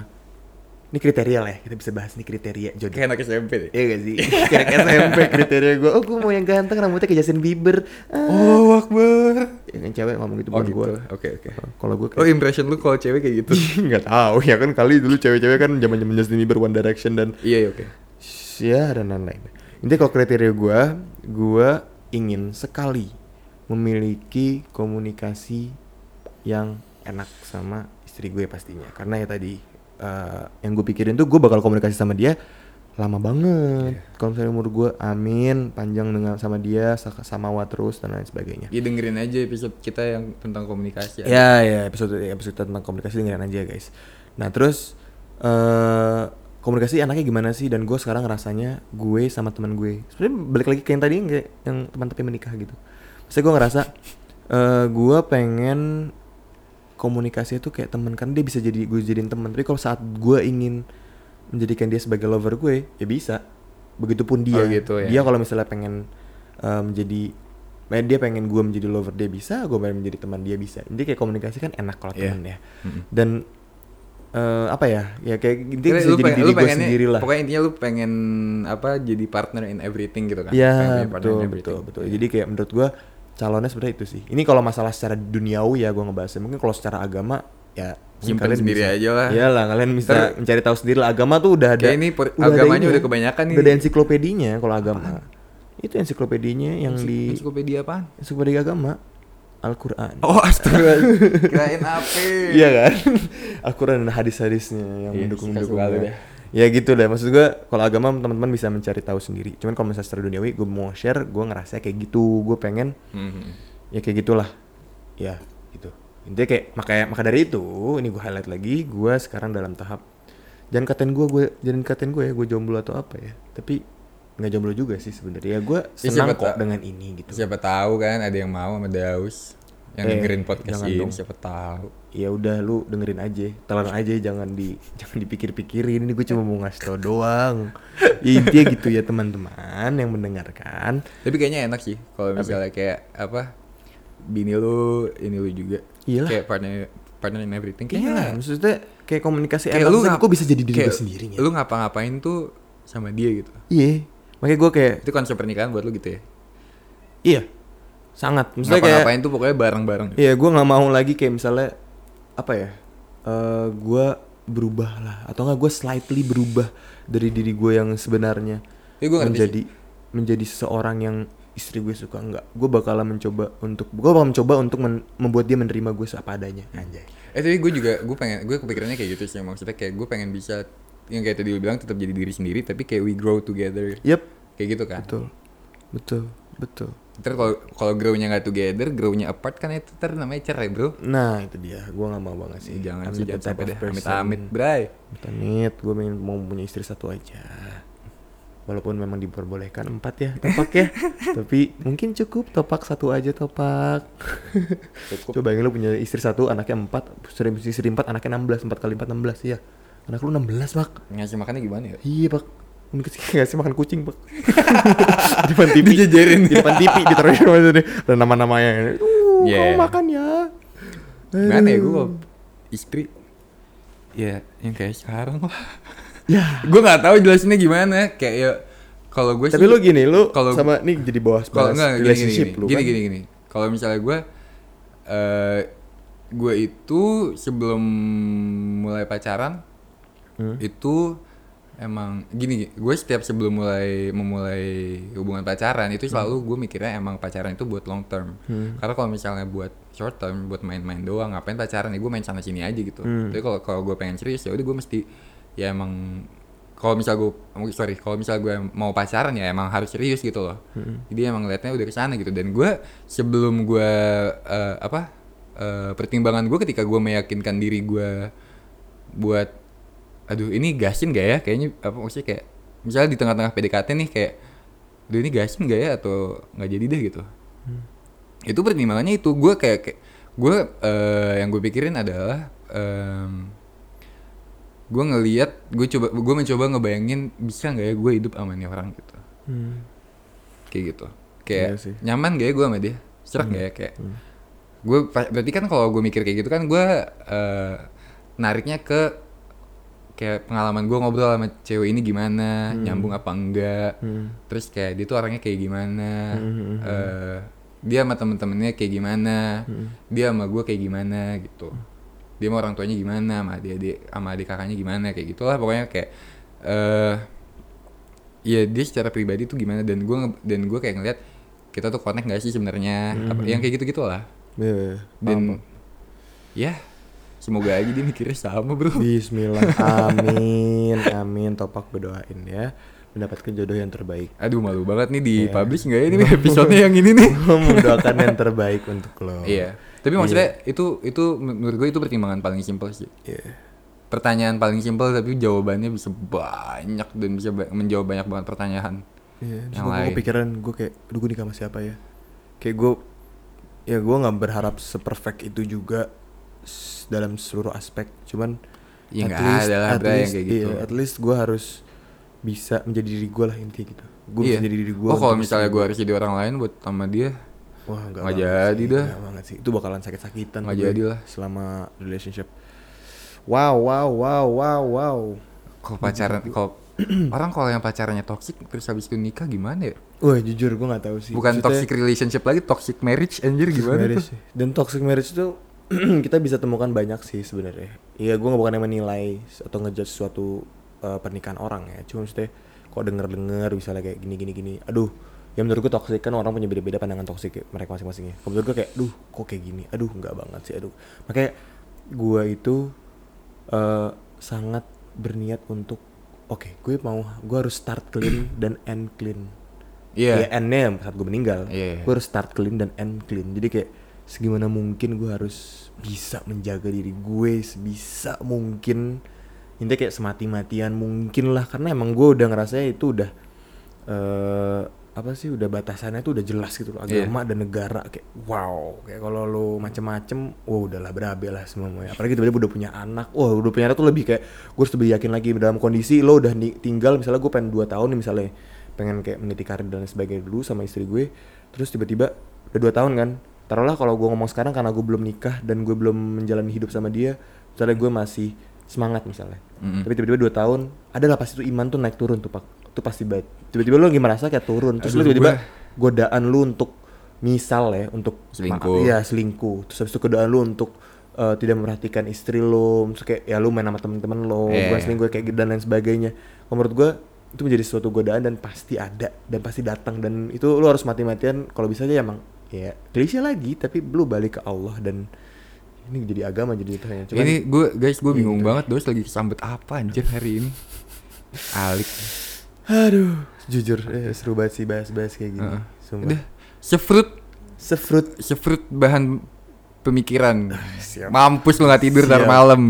ini kriteria lah ya. Kita bisa bahas nih kriteria jodoh. kayak anak SMP deh. Iya gak sih? (laughs) Kayak SMP kriteria gue. Oh, gue mau yang ganteng, rambutnya kayak Justin Bieber. Ah. Oh, Akbar. Ya kan cewek ngomong gitu Oh bukan gitu. gue. Oke, oke. Kalau gue Oh, impression lu kalau cewek kayak gitu. (laughs) nggak tahu ya kan kali dulu cewek-cewek kan zaman-zaman Justin Bieber One Direction dan iya, iya, oke. ya dan lain-lain. Intinya kalau kriteria gue, gue ingin sekali memiliki komunikasi yang enak sama istri gue pastinya. Karena ya tadi eh, yang gue pikirin tuh gue bakal komunikasi sama dia lama banget. Kalau misalnya umur gue amin panjang dengan sama dia sa- sama wa terus dan lain sebagainya. Ya dengerin aja episode kita yang tentang komunikasi. Ya ya episode episode tentang komunikasi dengerin aja guys. Nah terus eh komunikasi anaknya gimana sih? Dan gue sekarang rasanya gue sama teman gue. Sebenarnya balik lagi ke yang tadi yang, yang teman tapi menikah gitu. Maksudnya gue ngerasa eh gue pengen komunikasi itu kayak teman kan dia bisa jadi gue jadiin teman. Tapi kalau saat gue ingin menjadikan dia sebagai lover gue ya bisa. Begitupun dia. Oh, gitu ya. Dia kalau misalnya pengen eh, menjadi eh, dia pengen gue menjadi lover dia bisa, gue pengen menjadi teman dia bisa. Jadi kayak komunikasi kan enak kalau Iya. temen ya. Mm-mm. Dan eh, apa ya? Ya kayak intinya bisa lu jadi pengen- diri gue sendiri lah. Pokoknya intinya lu pengen apa jadi partner in everything gitu kan? Partner betul betul betul. Jadi kayak menurut gue calonnya sebenarnya itu sih. Ini kalau masalah secara duniawi ya gue ngebahasnya. Mungkin kalau secara agama ya Simpen sendiri aja lah. Iyalah kalian bisa Ntar- mencari tahu sendiri lah. Agama tuh udah ada. Kayak ini per- udah ada agamanya ininya. udah kebanyakan nih. Udah ada ensiklopedinya kalau agama. Itu ensiklopedinya yang Ensi- di ensiklopedia apaan? ensiklopedia agama Al-Qur'an. Oh, astaga. (laughs) Kirain apa? Iya kan? Al-Quran dan hadis-hadisnya yang Iya, mendukung-dukung. suka-suka lu ya. deh. Ya gitu deh. Maksud gue kalau agama teman-teman bisa mencari tahu sendiri. Cuman kalau misalnya secara duniawi gue mau share, gue ngerasa kayak gitu. Gue pengen Mhm. ya kayak gitulah. Ya gitu. Intinya kayak makanya maka dari itu ini gue highlight lagi. Gue sekarang dalam tahap jangan katain gue, gue jangan katain gue ya gue jomblo atau apa ya. Tapi nggak jomblo juga sih sebenarnya. Ya gue Ya, senang siapa kok ta- dengan ini gitu. Siapa tahu kan ada yang mau sama Daus yang Eh, dengerin podcast ini dong. siapa tahu. ya udah lu dengerin aja telan aja jangan di (laughs) jangan dipikir-pikirin ini gue cuma mau ngasih tau doang ya, intinya gitu ya teman-teman yang mendengarkan Tapi kayaknya enak sih kalau misalnya kayak apa bini lu ini lu juga. Iyalah. Kayak partner partner in everything. Kayaknya maksudnya kayak komunikasi kayak enak lu kok bisa jadi diri kayak gue sendiri ya Lu ngapa-ngapain tuh sama dia gitu. iya makanya gue kayak Itu konsep pernikahan buat lu gitu ya. iya. Sangat. Maksudnya kayak Ngapa-ngapain tuh pokoknya bareng-bareng. iya gue nggak mau lagi kayak misalnya apa ya eh gue berubah lah. Atau enggak gue slightly berubah dari diri gue yang sebenarnya Ya, gua menjadi menjadi seseorang yang istri gue suka enggak gue bakalan mencoba untuk gue bakal mencoba untuk men- membuat dia menerima gue seapa adanya anjay. Eh tapi gue juga gue pengen gue kepikirannya kayak gitu sih. Maksudnya kayak gue pengen bisa yang kayak tadi lu bilang tetap jadi diri sendiri tapi kayak we grow together. Yep kayak gitu kan. betul betul betul Ntar kalau kalau grow-nya nggak together, grow-nya apart kan itu ntar namanya cerai bro. nah itu dia gue nggak mau banget sih Jangan I'm sih jangan sampai deh person. amit-amit bray. Amit, gue pengen mau punya istri satu aja. Walaupun memang diperbolehkan empat ya, topak ya. (laughs) Tapi mungkin cukup topak satu aja topak. Cukup. Coba bayangin lu punya istri satu, anaknya empat, istri istri empat, anaknya enam belas, empat kali empat enam belas ya. Anak lu enam belas pak. Ngasih makannya gimana ya? Iya pak. Ngasih makan kucing pak. (laughs) di depan TV. Dijejerin. Di depan TV ditaruh di mana deh. Ada nama-namanya. Uh, Yeah. kamu makan ya. Gimana ya gue istri ya yang kayak sekarang lah. Ya. gue nggak tahu jelasinnya gimana kayak ya kalau gue Tapi lu gini, lu kalau- sama nih jadi bahas kalau enggak gini gini gini lu gini, kan. gini gini kalau misalnya gue eh gue itu sebelum mulai pacaran Hmm. itu emang gini gue setiap sebelum mulai memulai hubungan pacaran itu selalu gue mikirnya emang pacaran itu buat long term. Hmm. karena kalau misalnya buat short term buat main-main doang ngapain pacaran? Ya gue main sana sini aja gitu. Hmm. tapi kalau kalau gue pengen serius ya udah gue mesti ya emang kalau misal gue sorry kalau misal gue mau pacaran ya emang harus serius gitu loh. Jadi emang liatnya udah ke sana gitu. Dan gue sebelum gue eh, apa eh, pertimbangan gue ketika gue meyakinkan diri gue buat aduh ini gasin gak ya? Kayaknya apa maksudnya kayak misalnya di tengah-tengah PDKT nih kayak aduh ini gasin gak ya? Atau nggak jadi deh gitu. Itu pertimbangannya itu. Gue kayak, kayak gue eh, yang gue pikirin adalah em, gue ngeliat gue coba gue mencoba ngebayangin bisa nggak ya gue hidup sama nih orang gitu. Hmm. kayak gitu. Kayak Iya sih. nyaman gak ya gue sama dia? Serak gak ya? Kayak gue pa- berarti kan kalau gue mikir kayak gitu kan gue eh, nariknya ke kayak pengalaman gue ngobrol sama cewek ini gimana nyambung apa enggak. Hmm. terus kayak dia tuh orangnya kayak gimana eh, dia sama temen-temennya kayak gimana dia sama gue kayak gimana gitu. Dia sama orang tuanya gimana sama dia dia sama adik kakaknya gimana kayak gitulah pokoknya kayak eh ya dia secara pribadi tuh gimana. Dan gue dan gue kayak ngeliat kita tuh connect gak sih sebenarnya? Apa yang kayak gitu gitulah Iya, iya. dan ya semoga aja dia mikirnya sama bro Bismillah, (laughs) amin, amin. Topak berdoain ya, mendapatkan jodoh yang terbaik. aduh malu banget nih di Iya. publish nggak ya ini episode yang ini nih (laughs) mendoakan yang terbaik untuk lo. Iya. Tapi maksudnya itu itu menurut gue itu pertimbangan paling simpel sih. Iya. Pertanyaan paling simpel tapi jawabannya bisa banyak dan bisa ba- menjawab banyak banget pertanyaan. Iya. Terus Yang gue kepikiran gue kayak, aduh gue nikah sama siapa ya? Kayak gue, ya gue nggak berharap seperfect itu juga dalam seluruh aspek. Cuman Ya at least- ada lah, at Bray, yang least- kayak gitu. Iya, at least gue harus bisa menjadi diri gue lah intinya gitu. Gue Iya. bisa jadi diri gue. Oh kalau misalnya gue harus jadi orang lain buat sama dia, Wah nggak Nggak banget jadi dah. banget sih. Itu bakalan sakit-sakitan. Nggak gue jadi lah. Selama relationship. Wow, wow, wow, wow, wow. kalau pacaran kalau (clears throat) orang kalau yang pacarannya toxic terus habis itu nikah gimana ya? Wah jujur gue nggak tahu sih. Bukan Maksudnya, toxic relationship lagi, toxic marriage anjir gimana marriage tuh? Dan toxic marriage itu (clears throat) kita bisa temukan banyak sih sebenarnya. Iya gue bukan yang menilai atau ngejudge suatu uh, pernikahan orang ya. Cuma maksudnya kok denger-denger misalnya kayak gini gini gini. Aduh, ya menurut gue toxic kan orang punya beda-beda pandangan toxic ya, mereka masing-masing ya. Kalau menurut gue kayak, duh kok kayak gini. Aduh nggak banget sih. Aduh. Makanya gue itu uh, sangat berniat untuk oke gue mau gue harus start clean (clears throat) dan end clean. Iya. Ya endnya saat gue meninggal Iya. gue harus start clean dan end clean jadi kayak segimana mungkin gue harus bisa menjaga diri gue sebisa mungkin. Intinya kayak semati-matian mungkin lah karena emang gue udah ngerasa itu udah eh apa sih udah batasannya tuh udah jelas gitu loh. Iya. agama dan negara kayak wow. Kayak kalau lo macem-macem wah udahlah berabe lah semuanya apalagi tiba-tiba udah punya anak wah udah punya anak tuh lebih kayak gue harus lebih yakin lagi dalam kondisi lo udah tinggal misalnya gue pengen 2 tahun nih misalnya pengen kayak meniti karir dan sebagainya dulu sama istri gue terus tiba-tiba udah dua tahun kan taruhlah kalau gue ngomong sekarang karena gue belum nikah dan gue belum menjalani hidup sama dia misalnya gue masih semangat misalnya. Mm-mm. tapi tiba-tiba dua tahun adalah pasti tuh iman tuh naik turun tuh pak. Itu pasti banget tiba-tiba lu lagi merasa kayak turun. Terus Aduh, tiba-tiba godaan lu untuk misal ya untuk Selingkuh. iya selingkuh. Terus habis itu godaan lu untuk eh, tidak memperhatikan istri lu terus kayak ya lu main sama temen-temen lo Iya. bukan selingkuh kayak gitu dan lain sebagainya. Kalau menurut gue itu menjadi suatu godaan dan pasti ada dan pasti datang. Dan itu lu harus mati-matian kalau bisa aja emang ya klise lagi tapi lu balik ke Allah dan ini jadi agama jadi tanya cuman ini gue guys gue bingung gitu. banget dos lagi kesambet apa anjir hari ini. Alik. aduh jujur eh, seru banget sih bahas-bahas kayak gini Heeh. sumpah Udah sefruit sefruit sefruit bahan pemikiran. siap Mampus lu nggak tidur ntar Siap. malam.